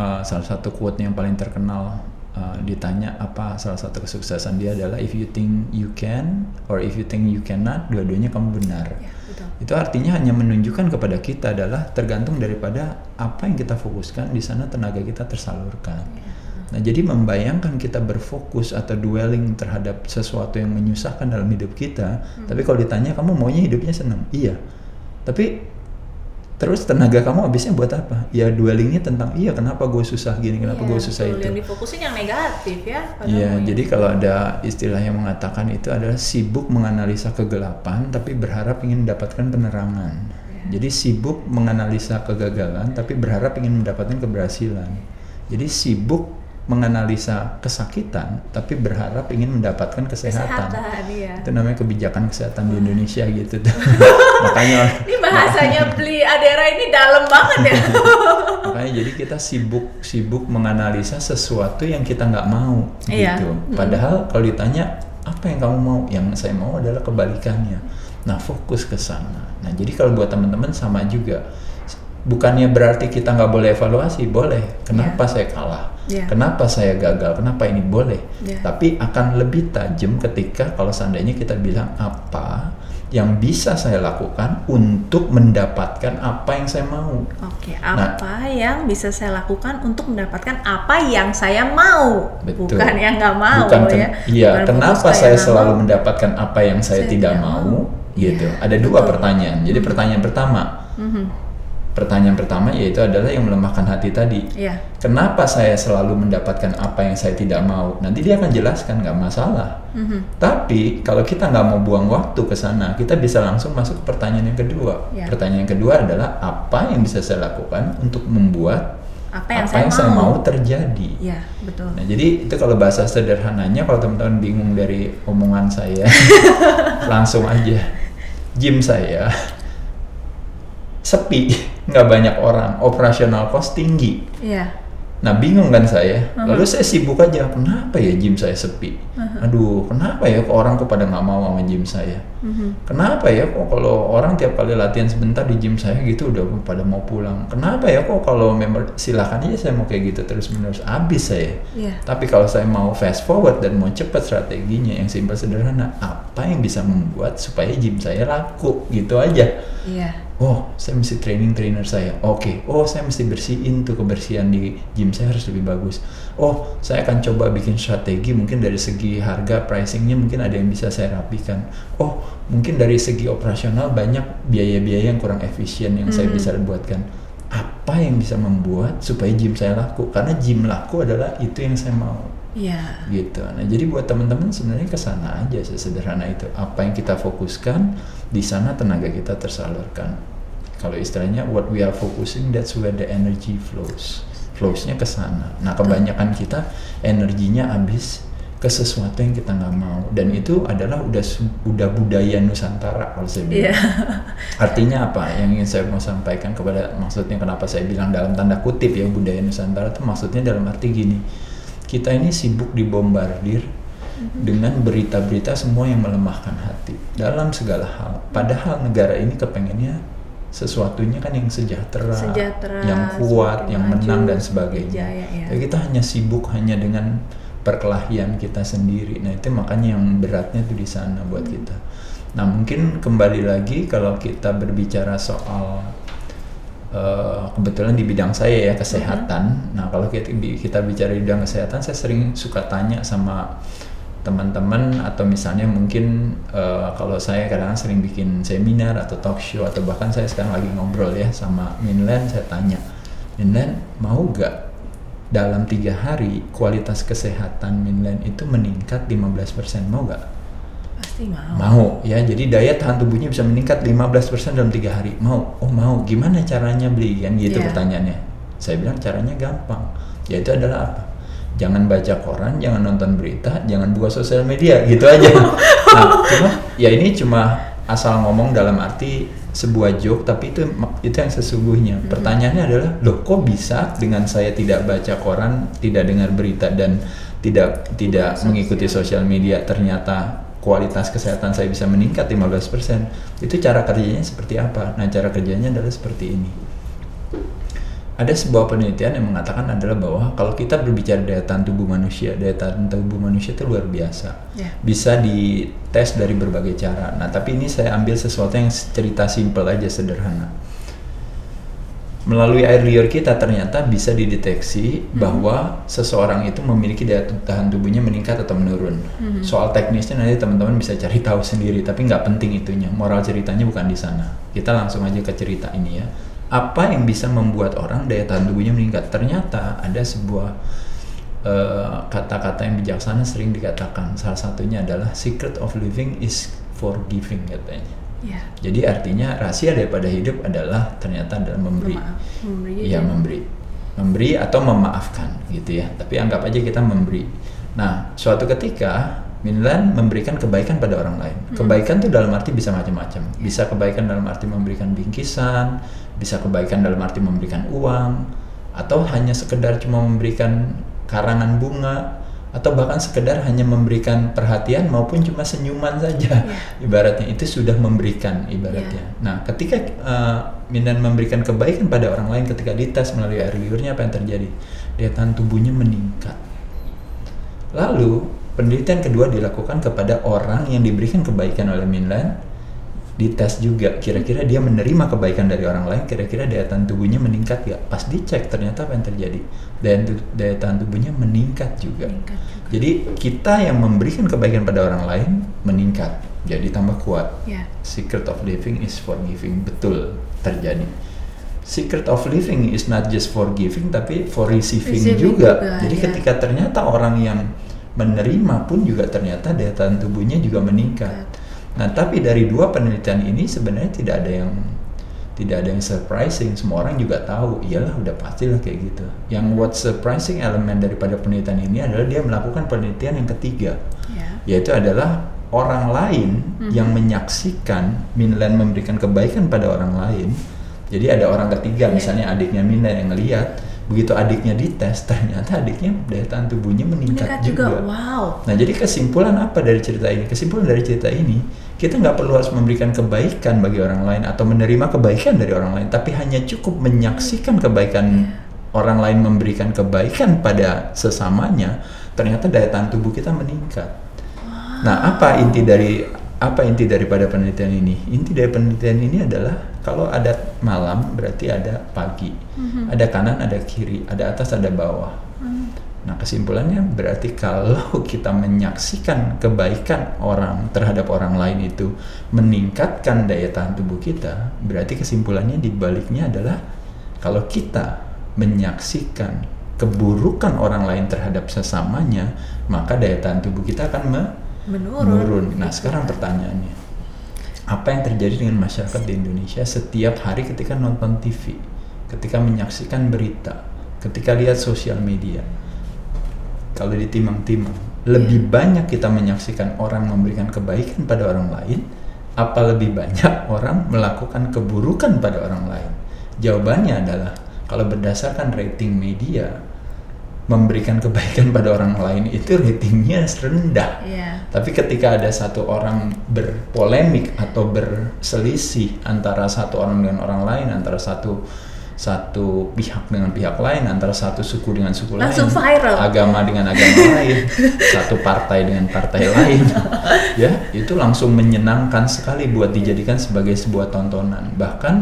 uh, salah satu quote yang paling terkenal uh, ditanya apa salah satu kesuksesan dia adalah if you think you can or if you think you cannot dua-duanya kamu benar Ya, betul. itu itu artinya hanya menunjukkan kepada kita adalah tergantung daripada apa yang kita fokuskan di sana tenaga kita tersalurkan. Nah, jadi membayangkan kita berfokus atau dwelling terhadap sesuatu yang menyusahkan dalam hidup kita, tapi kalau ditanya kamu maunya hidupnya senang, iya. Tapi terus tenaga kamu habisnya buat apa? Ya dwellingnya tentang iya kenapa gue susah gini, kenapa Iya, gue susah betul. itu. Yang difokusin yang negatif ya. Iya, maunya- jadi kalau ada istilah yang mengatakan itu adalah sibuk menganalisa kegelapan tapi berharap ingin mendapatkan penerangan. Iya. Jadi sibuk menganalisa kegagalan tapi berharap ingin mendapatkan keberhasilan. Jadi sibuk menganalisa kesakitan tapi berharap ingin mendapatkan kesehatan. kesehatan iya. Itu namanya kebijakan kesehatan di Indonesia gitu. Makanya Ini bahasanya beli Adera ini dalam banget ya. Makanya jadi kita sibuk sibuk menganalisa sesuatu yang kita nggak mau Iya. gitu. Padahal kalau ditanya apa yang kamu mau, yang saya mau adalah kebalikannya. Nah fokus ke sana. Nah jadi kalau buat teman-teman sama juga. Bukannya berarti kita nggak boleh evaluasi, boleh. Kenapa saya kalah? Iya. Kenapa saya gagal? Kenapa ini boleh? Iya. Tapi akan lebih tajam ketika kalau seandainya kita bilang apa yang bisa saya lakukan untuk mendapatkan apa yang saya mau. Oke, Nah. apa yang bisa saya lakukan untuk mendapatkan apa yang saya mau, Betul. bukan yang nggak mau Bukan ken- ya? Iya, Bukan kenapa saya selalu mau. mendapatkan apa yang saya, Saya tidak mau? mau. Gitu. Iya, Ada dua betul. pertanyaan. Jadi pertanyaan pertama, Mhm, pertanyaan pertama yaitu adalah yang melemahkan hati tadi. Iya, Kenapa saya selalu mendapatkan apa yang saya tidak mau? Nanti dia akan jelaskan, nggak masalah. mhm, Tapi kalau kita nggak mau buang waktu ke sana, kita bisa langsung masuk ke pertanyaan yang kedua. Ya. Pertanyaan yang kedua adalah apa yang bisa saya lakukan untuk membuat apa yang, saya, mau. mau. terjadi? Iya, betul. Nah, jadi itu kalau bahasa sederhananya kalau teman-teman bingung dari omongan saya, langsung aja gym saya sepi, nggak banyak orang, operasional cost tinggi. Iya, Nah bingung kan saya, Uh-huh. lalu saya sibuk aja, kenapa ya gym saya sepi? Uh-huh. Aduh, kenapa ya kok orang kok pada nggak mau sama gym saya? mhm, Kenapa ya kok kalau orang tiap kali latihan sebentar di gym saya gitu udah pada mau pulang? Kenapa ya kok kalau member silakan aja saya mau kayak gitu terus menerus habis saya. iya, Tapi kalau saya mau fast forward dan mau cepat strateginya yang simpel sederhana, apa yang bisa membuat supaya gym saya laku gitu aja. iya, Oh, saya mesti training trainer saya. Oke. Oh, saya mesti bersihin tuh kebersihan di gym saya harus lebih bagus. Oh, saya akan coba bikin strategi mungkin dari segi harga pricingnya mungkin ada yang bisa saya rapikan. Oh, mungkin dari segi operasional banyak biaya-biaya yang kurang efisien yang saya Hmm. bisa buatkan. Apa yang bisa membuat supaya gym saya laku? Karena gym laku adalah itu yang saya mau iya, gitu. Nah, jadi buat teman-teman sebenarnya ke sana aja sesederhana itu. Apa yang kita fokuskan di sana tenaga kita tersalurkan. Kalau istilahnya what we are focusing that's where the energy flows. Flowsnya ke sana. Nah, kebanyakan kita energinya habis ke sesuatu yang kita nggak mau dan itu adalah udah udah budaya Nusantara kalau saya bilang. iya, Artinya apa? Yang ingin saya mau sampaikan kepada maksudnya kenapa saya bilang dalam tanda kutip ya budaya Nusantara itu maksudnya dalam arti gini. Kita ini sibuk dibombardir dengan berita-berita semua yang melemahkan hati dalam segala hal. Padahal negara ini kepengennya sesuatunya kan yang sejahtera, Sejahtera, yang kuat, yang maju, menang dan sebagainya. berjaya, ya. Tapi kita hanya sibuk hanya dengan perkelahian kita sendiri. Nah itu makanya yang beratnya tuh di sana buat Hmm. kita. Nah mungkin kembali lagi kalau kita berbicara soal eh, kebetulan di bidang saya ya kesehatan. Nah kalau kita, kita bicara di bidang kesehatan, saya sering suka tanya sama teman-teman atau misalnya mungkin eh, kalau saya kadang sering bikin seminar atau talk show atau bahkan saya sekarang lagi ngobrol ya sama Minland saya tanya Minland mau gak dalam tiga hari kualitas kesehatan Minland itu meningkat 15% mau gak? pasti mau. Mau ya, jadi daya tahan tubuhnya bisa meningkat 15% dalam tiga hari. Mau? Oh mau. Gimana caranya beli? Kan gitu Iya. pertanyaannya. Saya bilang caranya gampang. Yaitu adalah apa? Jangan baca koran, jangan nonton berita, jangan buka sosial media, gitu aja. nah, cuma ya ini cuma asal ngomong dalam arti sebuah joke, tapi itu itu yang sesungguhnya. Pertanyaannya adalah, loh kok bisa dengan saya tidak baca koran, tidak dengar berita dan tidak tidak Sosial. mengikuti sosial media ternyata kualitas kesehatan saya bisa meningkat 15%. Itu cara kerjanya seperti apa? Nah, cara kerjanya adalah seperti ini. Ada sebuah penelitian yang mengatakan adalah bahwa kalau kita berbicara daya tahan tubuh manusia, daya tahan tubuh manusia itu luar biasa. Ya. Bisa dites dari berbagai cara. Nah, tapi ini saya ambil sesuatu yang cerita simpel aja sederhana. Melalui air liur kita ternyata bisa dideteksi bahwa seseorang itu memiliki daya tahan tubuhnya meningkat atau menurun. Soal teknisnya nanti teman-teman bisa cari tahu sendiri, tapi nggak penting itunya. Moral ceritanya bukan di sana. Kita langsung aja ke cerita ini ya apa yang bisa membuat orang daya tahan tubuhnya meningkat? Ternyata ada sebuah eh, kata-kata uh, yang bijaksana sering dikatakan. Salah satunya adalah secret of living is forgiving katanya. Ya. Jadi artinya rahasia daripada hidup adalah ternyata adalah memberi. Memberi. Iya memberi, memberi atau memaafkan gitu ya. Tapi anggap aja kita memberi. Nah suatu ketika Minlan memberikan kebaikan pada orang lain. Hmm. Kebaikan itu dalam arti bisa macam-macam. Bisa kebaikan dalam arti memberikan bingkisan, bisa kebaikan dalam arti memberikan uang atau hanya sekedar cuma memberikan karangan bunga atau bahkan sekedar hanya memberikan perhatian maupun cuma senyuman saja yeah. ibaratnya itu sudah memberikan ibaratnya. Yeah. Nah, ketika uh, Mindan memberikan kebaikan pada orang lain ketika dites melalui air liurnya apa yang terjadi? Daya tahan tubuhnya meningkat. Lalu penelitian kedua dilakukan kepada orang yang diberikan kebaikan oleh Minlan dites juga kira-kira dia menerima kebaikan dari orang lain kira-kira daya tahan tubuhnya meningkat ya pas dicek ternyata apa yang terjadi? Daya, daya tahan tubuhnya meningkat juga. meningkat juga. Jadi kita yang memberikan kebaikan pada orang lain meningkat. Jadi tambah kuat. Yeah. secret of living is forgiving. Betul terjadi. Secret of living is not just forgiving tapi for receiving, receiving juga. juga jadi yeah. ketika ternyata orang yang menerima pun juga ternyata daya tahan tubuhnya juga meningkat Nah, tapi dari dua penelitian ini sebenarnya tidak ada yang tidak ada yang surprising. Semua orang juga tahu, iyalah udah pastilah kayak gitu. Yang what surprising elemen daripada penelitian ini adalah dia melakukan penelitian yang ketiga, yeah. yaitu adalah orang lain mm-hmm. yang menyaksikan Minland memberikan kebaikan pada orang lain. Jadi ada orang ketiga, yeah. misalnya adiknya Minland yang ngelihat begitu adiknya dites ternyata adiknya daya tahan tubuhnya meningkat, meningkat juga. juga. Wow. Nah jadi kesimpulan apa dari cerita ini? Kesimpulan dari cerita ini kita nggak perlu harus memberikan kebaikan bagi orang lain atau menerima kebaikan dari orang lain, tapi hanya cukup menyaksikan kebaikan yeah. orang lain memberikan kebaikan pada sesamanya. Ternyata daya tahan tubuh kita meningkat. Wow. Nah apa inti dari apa inti daripada penelitian ini? Inti dari penelitian ini adalah kalau ada malam berarti ada pagi, mm-hmm. ada kanan, ada kiri, ada atas, ada bawah. Mm. Nah kesimpulannya berarti kalau kita menyaksikan kebaikan orang terhadap orang lain itu meningkatkan daya tahan tubuh kita, berarti kesimpulannya dibaliknya adalah kalau kita menyaksikan keburukan orang lain terhadap sesamanya, maka daya tahan tubuh kita akan me- menurun. menurun. Nah, sekarang pertanyaannya, apa yang terjadi dengan masyarakat di Indonesia setiap hari ketika nonton TV, ketika menyaksikan berita, ketika lihat sosial media? Kalau ditimang-timang, lebih yeah. banyak kita menyaksikan orang memberikan kebaikan pada orang lain, apa lebih banyak orang melakukan keburukan pada orang lain? Jawabannya adalah kalau berdasarkan rating media, memberikan kebaikan pada orang lain itu ratingnya rendah. Yeah. Tapi ketika ada satu orang berpolemik atau berselisih antara satu orang dengan orang lain, antara satu satu pihak dengan pihak lain, antara satu suku dengan suku Langsung lain, viral. agama dengan agama lain, satu partai dengan partai lain, ya itu langsung menyenangkan sekali buat dijadikan sebagai sebuah tontonan. Bahkan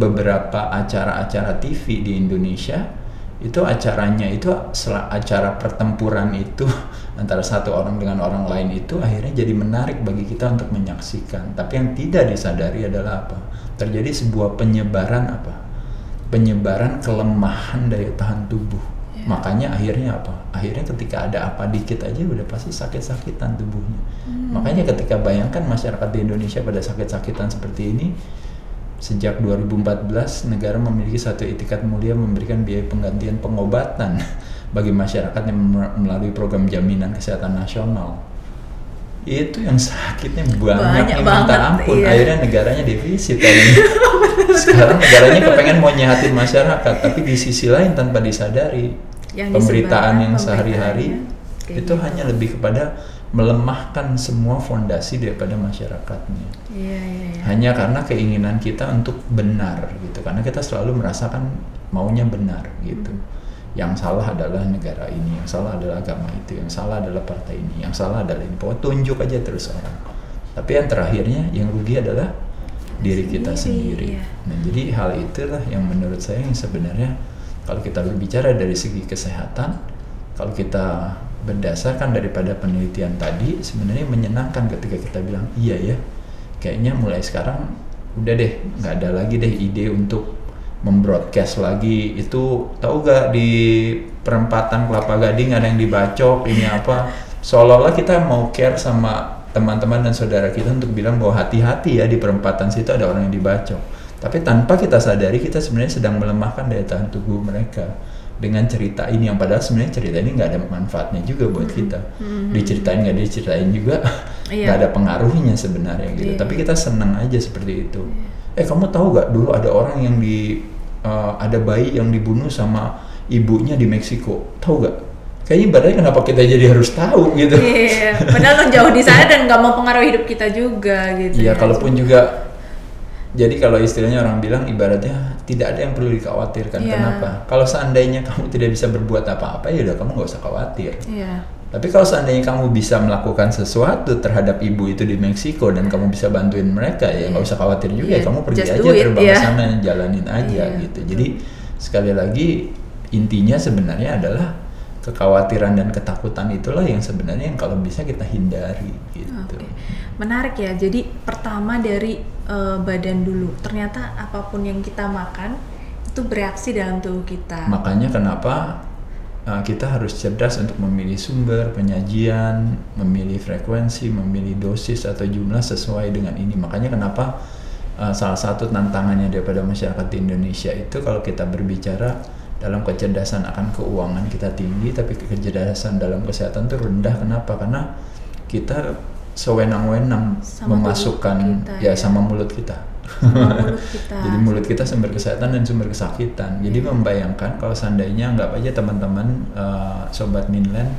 beberapa acara-acara TV di Indonesia itu acaranya itu acara pertempuran itu antara satu orang dengan orang lain itu akhirnya jadi menarik bagi kita untuk menyaksikan. Tapi yang tidak disadari adalah apa? Terjadi sebuah penyebaran apa? Penyebaran kelemahan daya tahan tubuh. Yeah. makanya akhirnya apa? Akhirnya ketika ada apa dikit aja udah pasti sakit-sakitan tubuhnya. Hmm. makanya ketika bayangkan masyarakat di Indonesia pada sakit-sakitan seperti ini Sejak 2014, negara memiliki satu itikat mulia memberikan biaya penggantian pengobatan bagi masyarakat yang melalui program jaminan kesehatan nasional. Itu yang sakitnya banyak, banyak yang minta ampun. Iya. Akhirnya negaranya defisit Sekarang negaranya kepengen mau nyehatin masyarakat, tapi di sisi lain tanpa disadari yang pemberitaan yang sehari-hari itu gitu. hanya lebih kepada melemahkan semua fondasi daripada masyarakatnya. Iya, iya, iya. Hanya karena keinginan kita untuk benar gitu. Karena kita selalu merasakan maunya benar gitu yang salah adalah negara ini yang salah adalah agama itu yang salah adalah partai ini yang salah adalah ini pokoknya tunjuk aja terus orang tapi yang terakhirnya yang rugi adalah diri kita Sendiri, sendiri iya. nah jadi hal itulah yang menurut saya yang sebenarnya kalau kita berbicara dari segi kesehatan kalau kita berdasarkan daripada penelitian tadi sebenarnya menyenangkan ketika kita bilang iya ya kayaknya mulai sekarang udah deh nggak ada lagi deh ide untuk membroadcast lagi. Itu tahu gak di perempatan Kelapa Gading ada yang dibacok ini apa? Seolah-olah kita mau care sama teman-teman dan saudara kita untuk bilang bahwa hati-hati ya di perempatan situ ada orang yang dibacok. Tapi tanpa kita sadari kita sebenarnya sedang melemahkan daya tahan tubuh mereka dengan cerita ini yang padahal sebenarnya cerita ini nggak ada manfaatnya juga buat kita diceritain nggak diceritain juga Iya. nggak ada pengaruhnya sebenarnya gitu Iya. tapi kita senang aja seperti itu eh kamu tahu gak dulu ada orang yang di eh, ada bayi yang dibunuh sama ibunya di Meksiko tahu gak kayaknya ibaratnya kenapa kita jadi harus tahu gitu Iya, padahal lo jauh di sana dan nggak mau pengaruh hidup kita juga gitu. Iya, ya. kalaupun juga jadi kalau istilahnya orang bilang ibaratnya tidak ada yang perlu dikhawatirkan. Iya. Kenapa? Kalau seandainya kamu tidak bisa berbuat apa-apa ya udah kamu nggak usah khawatir. Iya. Tapi kalau seandainya kamu bisa melakukan sesuatu terhadap ibu itu di Meksiko dan kamu bisa bantuin mereka ya nggak usah khawatir juga Iya, ya kamu pergi just aja it, terbang iya. ke sana jalanin aja Iya, gitu. Jadi sekali lagi intinya sebenarnya adalah kekhawatiran dan ketakutan itulah yang sebenarnya yang kalau bisa kita hindari gitu. Oke, menarik ya. Jadi pertama dari eh, badan dulu. Ternyata apa pun yang kita makan itu bereaksi dalam tubuh kita. Makanya kenapa uh, kita harus cerdas untuk memilih sumber, penyajian, memilih frekuensi, memilih dosis atau jumlah sesuai dengan ini. Makanya kenapa uh, salah satu tantangannya daripada masyarakat di Indonesia itu kalau kita berbicara dalam kecerdasan akan keuangan kita tinggi, tapi kecerdasan dalam kesehatan itu rendah. Kenapa? Karena kita sewenang-wenang Sama memasukkan kita, ya ya. sama mulut kita. Sama mulut kita. Jadi mulut kita sumber kesehatan dan sumber kesakitan. Jadi Iya. membayangkan kalau seandainya anggap aja teman-teman eh, sobat Minland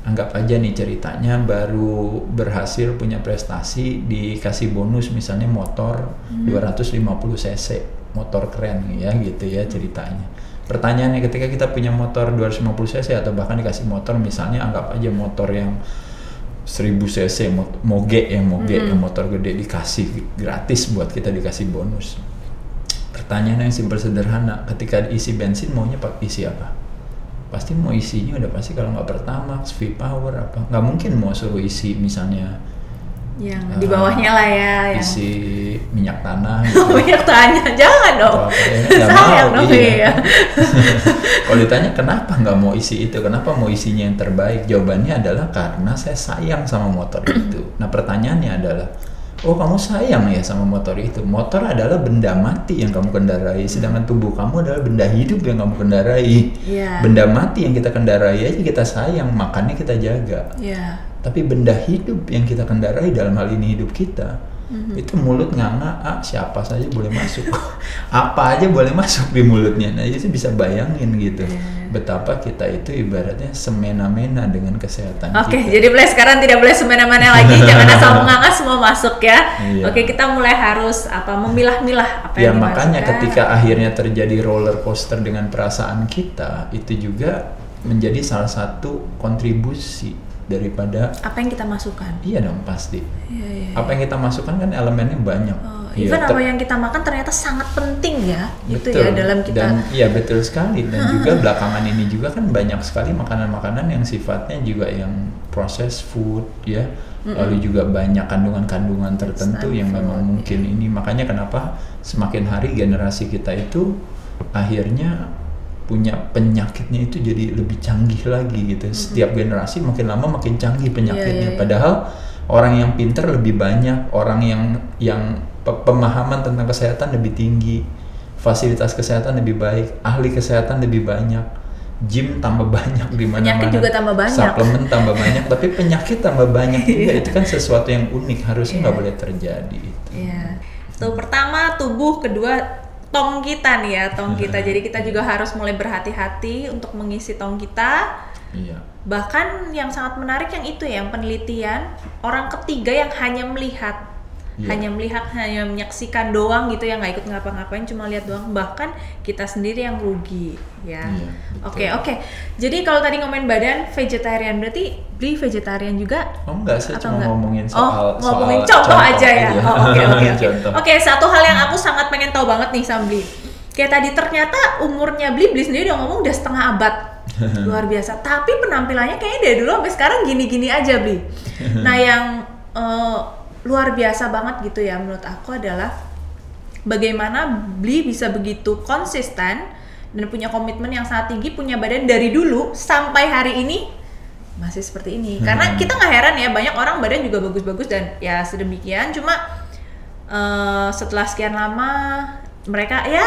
anggap aja nih ceritanya baru berhasil punya prestasi dikasih bonus misalnya motor Hmm. 250 cc motor keren ya gitu ya ceritanya. Pertanyaannya ketika kita punya motor 250 cc atau bahkan dikasih motor misalnya anggap aja motor yang 1000 cc mot- moge yang moge yang motor gede dikasih gratis buat kita dikasih bonus. Pertanyaan yang simpel sederhana, ketika isi bensin maunya pak isi apa? Pasti mau isinya udah pasti kalau nggak Pertamax, V Power apa? Nggak mungkin mau suruh isi misalnya yang Ah, di bawahnya lah ya. Yang isi minyak tanah. banyak tanya, jangan dong. Ya, nggak Sayang dong iya. iya. Kalau ditanya kenapa nggak mau isi itu, kenapa mau isinya yang terbaik? Jawabannya adalah karena saya sayang sama motor itu. Nah pertanyaannya adalah, oh kamu sayang ya sama motor itu? Motor adalah benda mati yang kamu kendarai, sedangkan tubuh kamu adalah benda hidup yang kamu kendarai. Iya. Benda mati yang kita kendarai aja kita sayang, makannya kita jaga. Iya. Tapi benda hidup yang kita kendarai dalam hal ini hidup kita, Mhm. itu mulut nganga, ah, siapa saja boleh masuk, apa aja boleh masuk di mulutnya. Nah itu bisa bayangin gitu, Iya. betapa kita itu ibaratnya semena-mena dengan kesehatan Oke, kita. jadi mulai sekarang tidak boleh semena-mena lagi, jangan asal menganga semua masuk ya. Iya. Oke, kita mulai harus apa memilah-milah apa Ya yang makanya dimasukkan. ketika akhirnya terjadi roller coaster dengan perasaan kita, itu juga menjadi salah satu kontribusi daripada apa yang kita masukkan. iya dong pasti. Iya, iya. Apa yang kita masukkan kan elemennya banyak. Oh, Iya, even ter- apa yang kita makan ternyata sangat penting ya. Itu ya Betul. dalam kita dan iya betul sekali dan juga belakangan ini juga kan banyak sekali makanan-makanan yang sifatnya juga yang processed food ya lalu juga banyak kandungan-kandungan tertentu Instant yang memang mungkin ini makanya kenapa semakin hari generasi kita itu akhirnya punya penyakitnya itu jadi lebih canggih lagi gitu setiap generasi makin lama makin canggih Iya, iya, penyakitnya iya. padahal orang yang pinter lebih banyak orang yang yang pe- pemahaman tentang kesehatan lebih tinggi fasilitas kesehatan lebih baik ahli kesehatan lebih banyak gym tambah banyak di mana-mana Penyakit juga tambah banyak. suplemen tambah banyak tapi penyakit tambah banyak juga Iya. itu kan sesuatu yang unik harusnya nggak Iya. boleh terjadi itu Iya. Tuh pertama tubuh, kedua tong kita nih ya, tong kita. Jadi kita juga harus mulai berhati-hati untuk mengisi tong kita. iya Bahkan yang sangat menarik yang itu ya, yang penelitian orang ketiga yang hanya melihat Iya. hanya melihat hanya menyaksikan doang gitu ya nggak ikut ngapa-ngapain cuma lihat doang bahkan kita sendiri yang rugi ya Iya, oke oke jadi kalau tadi ngomongin badan vegetarian berarti beli vegetarian juga Oh enggak, saya atau cuma enggak? ngomongin oh, soal ngomongin soal contoh, aja ya. Oh, Oke oke oke. Contoh. Oke satu hal yang aku sangat pengen tahu banget nih sama Bli. Kayak tadi ternyata umurnya Bli Bli sendiri udah ngomong udah setengah abad. Luar biasa. Tapi penampilannya kayaknya dari dulu sampai sekarang gini-gini aja Bli. Nah yang eh, luar biasa banget gitu ya menurut aku adalah bagaimana Bli bisa begitu konsisten dan punya komitmen yang sangat tinggi, punya badan dari dulu sampai hari ini masih seperti ini. Karena Hmm. kita nggak heran ya banyak orang badan juga bagus-bagus dan ya sedemikian. Cuma eh, setelah sekian lama mereka ya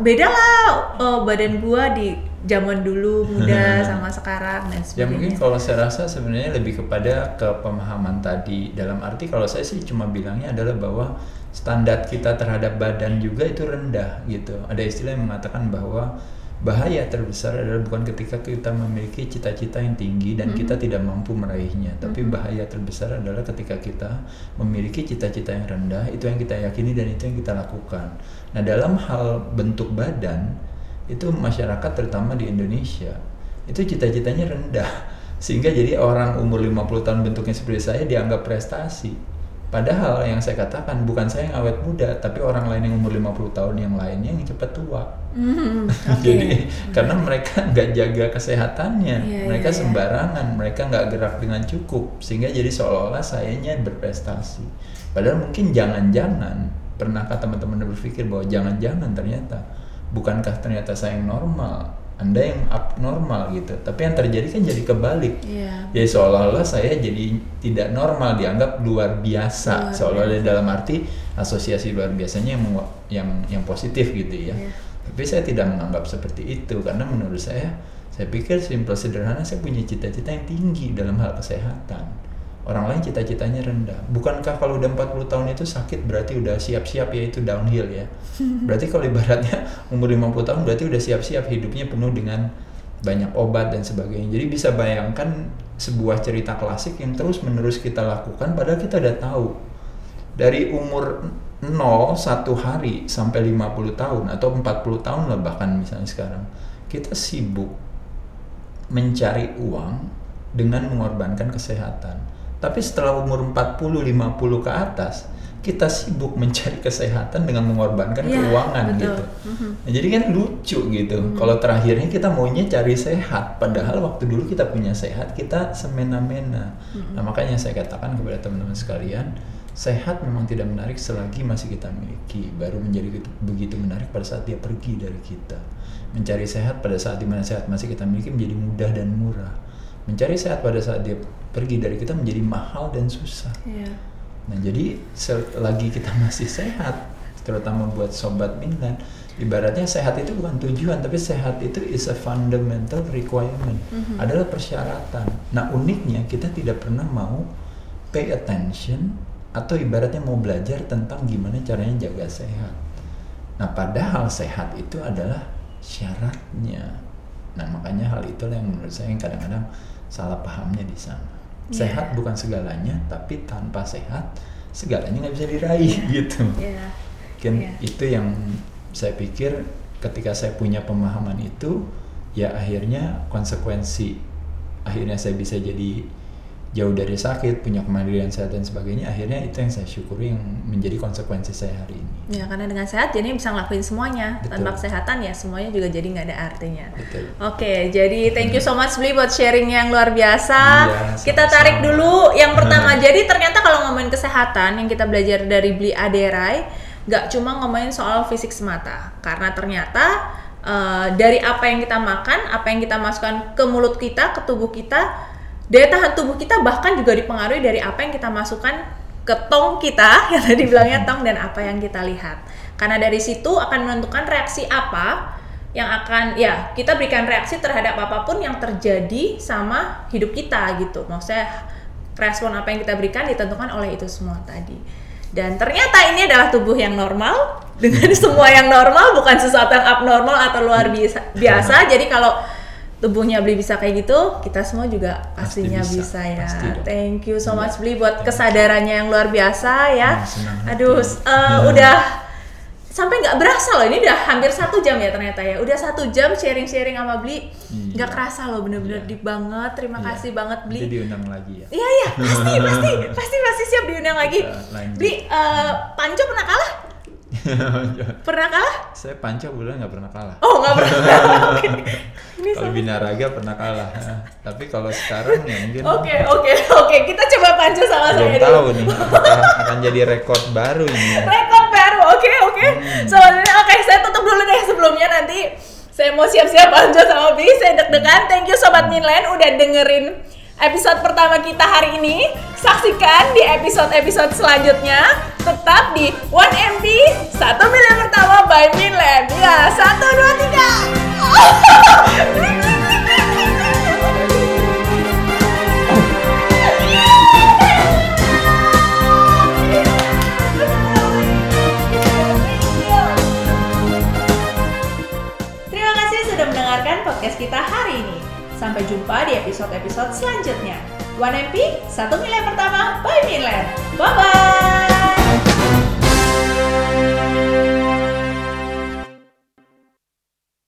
beda lah eh, badan gua di zaman dulu muda sama sekarang dan Ya mungkin sebagainya. kalau saya rasa sebenarnya lebih kepada ke pemahaman tadi dalam arti kalau saya sih cuma bilangnya adalah bahwa standar kita terhadap badan juga itu rendah gitu. Ada istilah yang mengatakan bahwa bahaya terbesar adalah bukan ketika kita memiliki cita-cita yang tinggi dan kita tidak mampu meraihnya, tapi bahaya terbesar adalah ketika kita memiliki cita-cita yang rendah, itu yang kita yakini dan itu yang kita lakukan. Nah, dalam hal bentuk badan itu masyarakat terutama di Indonesia itu cita-citanya rendah. Sehingga jadi orang umur 50 tahun bentuknya seperti saya dianggap prestasi padahal yang saya katakan bukan saya yang awet muda tapi orang lain yang umur 50 tahun yang lainnya yang cepat tua Hmm, oke. jadi karena mereka nggak jaga kesehatannya Iya, mereka iya. sembarangan mereka nggak gerak dengan cukup sehingga jadi seolah-olah sayanya berprestasi padahal mungkin jangan-jangan pernahkah teman-teman berpikir bahwa jangan-jangan ternyata bukankah ternyata saya yang normal anda yang abnormal gitu. Tapi yang terjadi kan jadi kebalik. Iya. jadi seolah-olah saya jadi tidak normal dianggap luar biasa. Luar seolah-olah dalam arti asosiasi luar biasanya yang yang yang positif gitu ya. Iya. tapi saya tidak menganggap seperti itu karena menurut saya saya pikir simple sederhana saya punya cita-cita yang tinggi dalam hal kesehatan orang lain cita-citanya rendah. Bukankah kalau udah 40 tahun itu sakit berarti udah siap-siap ya itu downhill ya? Berarti kalau ibaratnya umur 50 tahun berarti udah siap-siap hidupnya penuh dengan banyak obat dan sebagainya. Jadi bisa bayangkan sebuah cerita klasik yang terus menerus kita lakukan padahal kita udah tahu. Dari umur 0 satu hari sampai 50 tahun atau 40 tahun lah bahkan misalnya sekarang kita sibuk mencari uang dengan mengorbankan kesehatan tapi setelah umur 40 50 ke atas kita sibuk mencari kesehatan dengan mengorbankan Iya, keuangan betul. gitu Mhm. Nah, jadi kan lucu gitu. Kalau terakhirnya kita maunya cari sehat, padahal waktu dulu kita punya sehat kita semena-mena. Nah makanya saya katakan kepada teman-teman sekalian, sehat memang tidak menarik selagi masih kita miliki. Baru menjadi begitu- begitu menarik pada saat dia pergi dari kita. Mencari sehat pada saat di mana sehat masih kita miliki menjadi mudah dan murah. Mencari sehat pada saat dia pergi dari kita menjadi mahal dan susah. Iya. Nah, jadi selagi kita masih sehat, terutama buat sobat Milan, ibaratnya sehat itu bukan tujuan, tapi sehat itu is a fundamental requirement, Mhm. adalah persyaratan. Nah, uniknya kita tidak pernah mau pay attention atau ibaratnya mau belajar tentang gimana caranya jaga sehat. Nah, padahal sehat itu adalah syaratnya. Nah, makanya hal itulah yang menurut saya yang kadang-kadang salah pahamnya di sana. Iya. Sehat bukan segalanya, tapi tanpa sehat segalanya nggak bisa diraih gitu. Iya. Mungkin Iya. itu yang saya pikir ketika saya punya pemahaman itu, ya akhirnya konsekuensi akhirnya saya bisa jadi jauh dari sakit, punya kemandirian sehat dan sebagainya. Akhirnya itu yang saya syukuri yang menjadi konsekuensi saya hari ini. Ya karena dengan sehat jadi bisa ngelakuin semuanya. Betul. Tanpa kesehatan ya semuanya juga jadi nggak ada artinya. Betul. Oke, jadi thank you so much Bli buat sharing yang luar biasa. Iya, kita tarik dulu yang pertama. jadi ternyata kalau ngomongin kesehatan yang kita belajar dari Bli Aderai, nggak cuma ngomongin soal fisik semata. Karena ternyata eh, dari apa yang kita makan, apa yang kita masukkan ke mulut kita, ke tubuh kita, daya tahan tubuh kita bahkan juga dipengaruhi dari apa yang kita masukkan ke tong kita yang tadi bilangnya tong dan apa yang kita lihat. Karena dari situ akan menentukan reaksi apa yang akan ya kita berikan reaksi terhadap apa pun yang terjadi sama hidup kita gitu. Maksudnya respon apa yang kita berikan ditentukan oleh itu semua tadi. Dan ternyata ini adalah tubuh yang normal dengan semua yang normal bukan sesuatu yang abnormal atau luar biasa. biasa. Jadi kalau tubuhnya beli bisa kayak gitu, kita semua juga Pasti pastinya bisa, bisa, ya. pasti dong. Thank you so Iya. much beli buat kesadarannya yang luar biasa ya. Hati. Aduh, s- eh, udah sampai nggak berasa loh ini udah hampir satu jam ya ternyata ya. Udah satu jam sharing-sharing sama beli, Iya. nggak kerasa loh bener-bener Iya. deep banget. Terima Iya. kasih banget beli. Nanti diundang lagi ya. Iya iya pasti pasti pasti pasti siap diundang lagi. Beli eh, Panco pernah kalah? Pernah kalah? Saya panca bulan nggak pernah kalah. Oh nggak pernah. Oke. Ini Kalau binaraga pernah kalah. Tapi kalau sekarang ya mungkin Oke oke oke kita coba Panco sama belum saya dulu. tahu nih apakah akan jadi rekor baru ini. Rekor baru oke oke. Hmm. Soalnya oke saya tutup dulu deh sebelumnya nanti saya mau siap-siap Panco sama Bi. Saya deg-degan. Thank you sobat Minland udah dengerin episode pertama kita hari ini. Saksikan di episode-episode selanjutnya. Tetap di 1MB 1 miliar pertama by Minland. Ya, 1 2 Terima kasih sudah mendengarkan podcast kita. Sampai jumpa di episode-episode selanjutnya. One MP, satu nilai pertama by Minler. Bye-bye!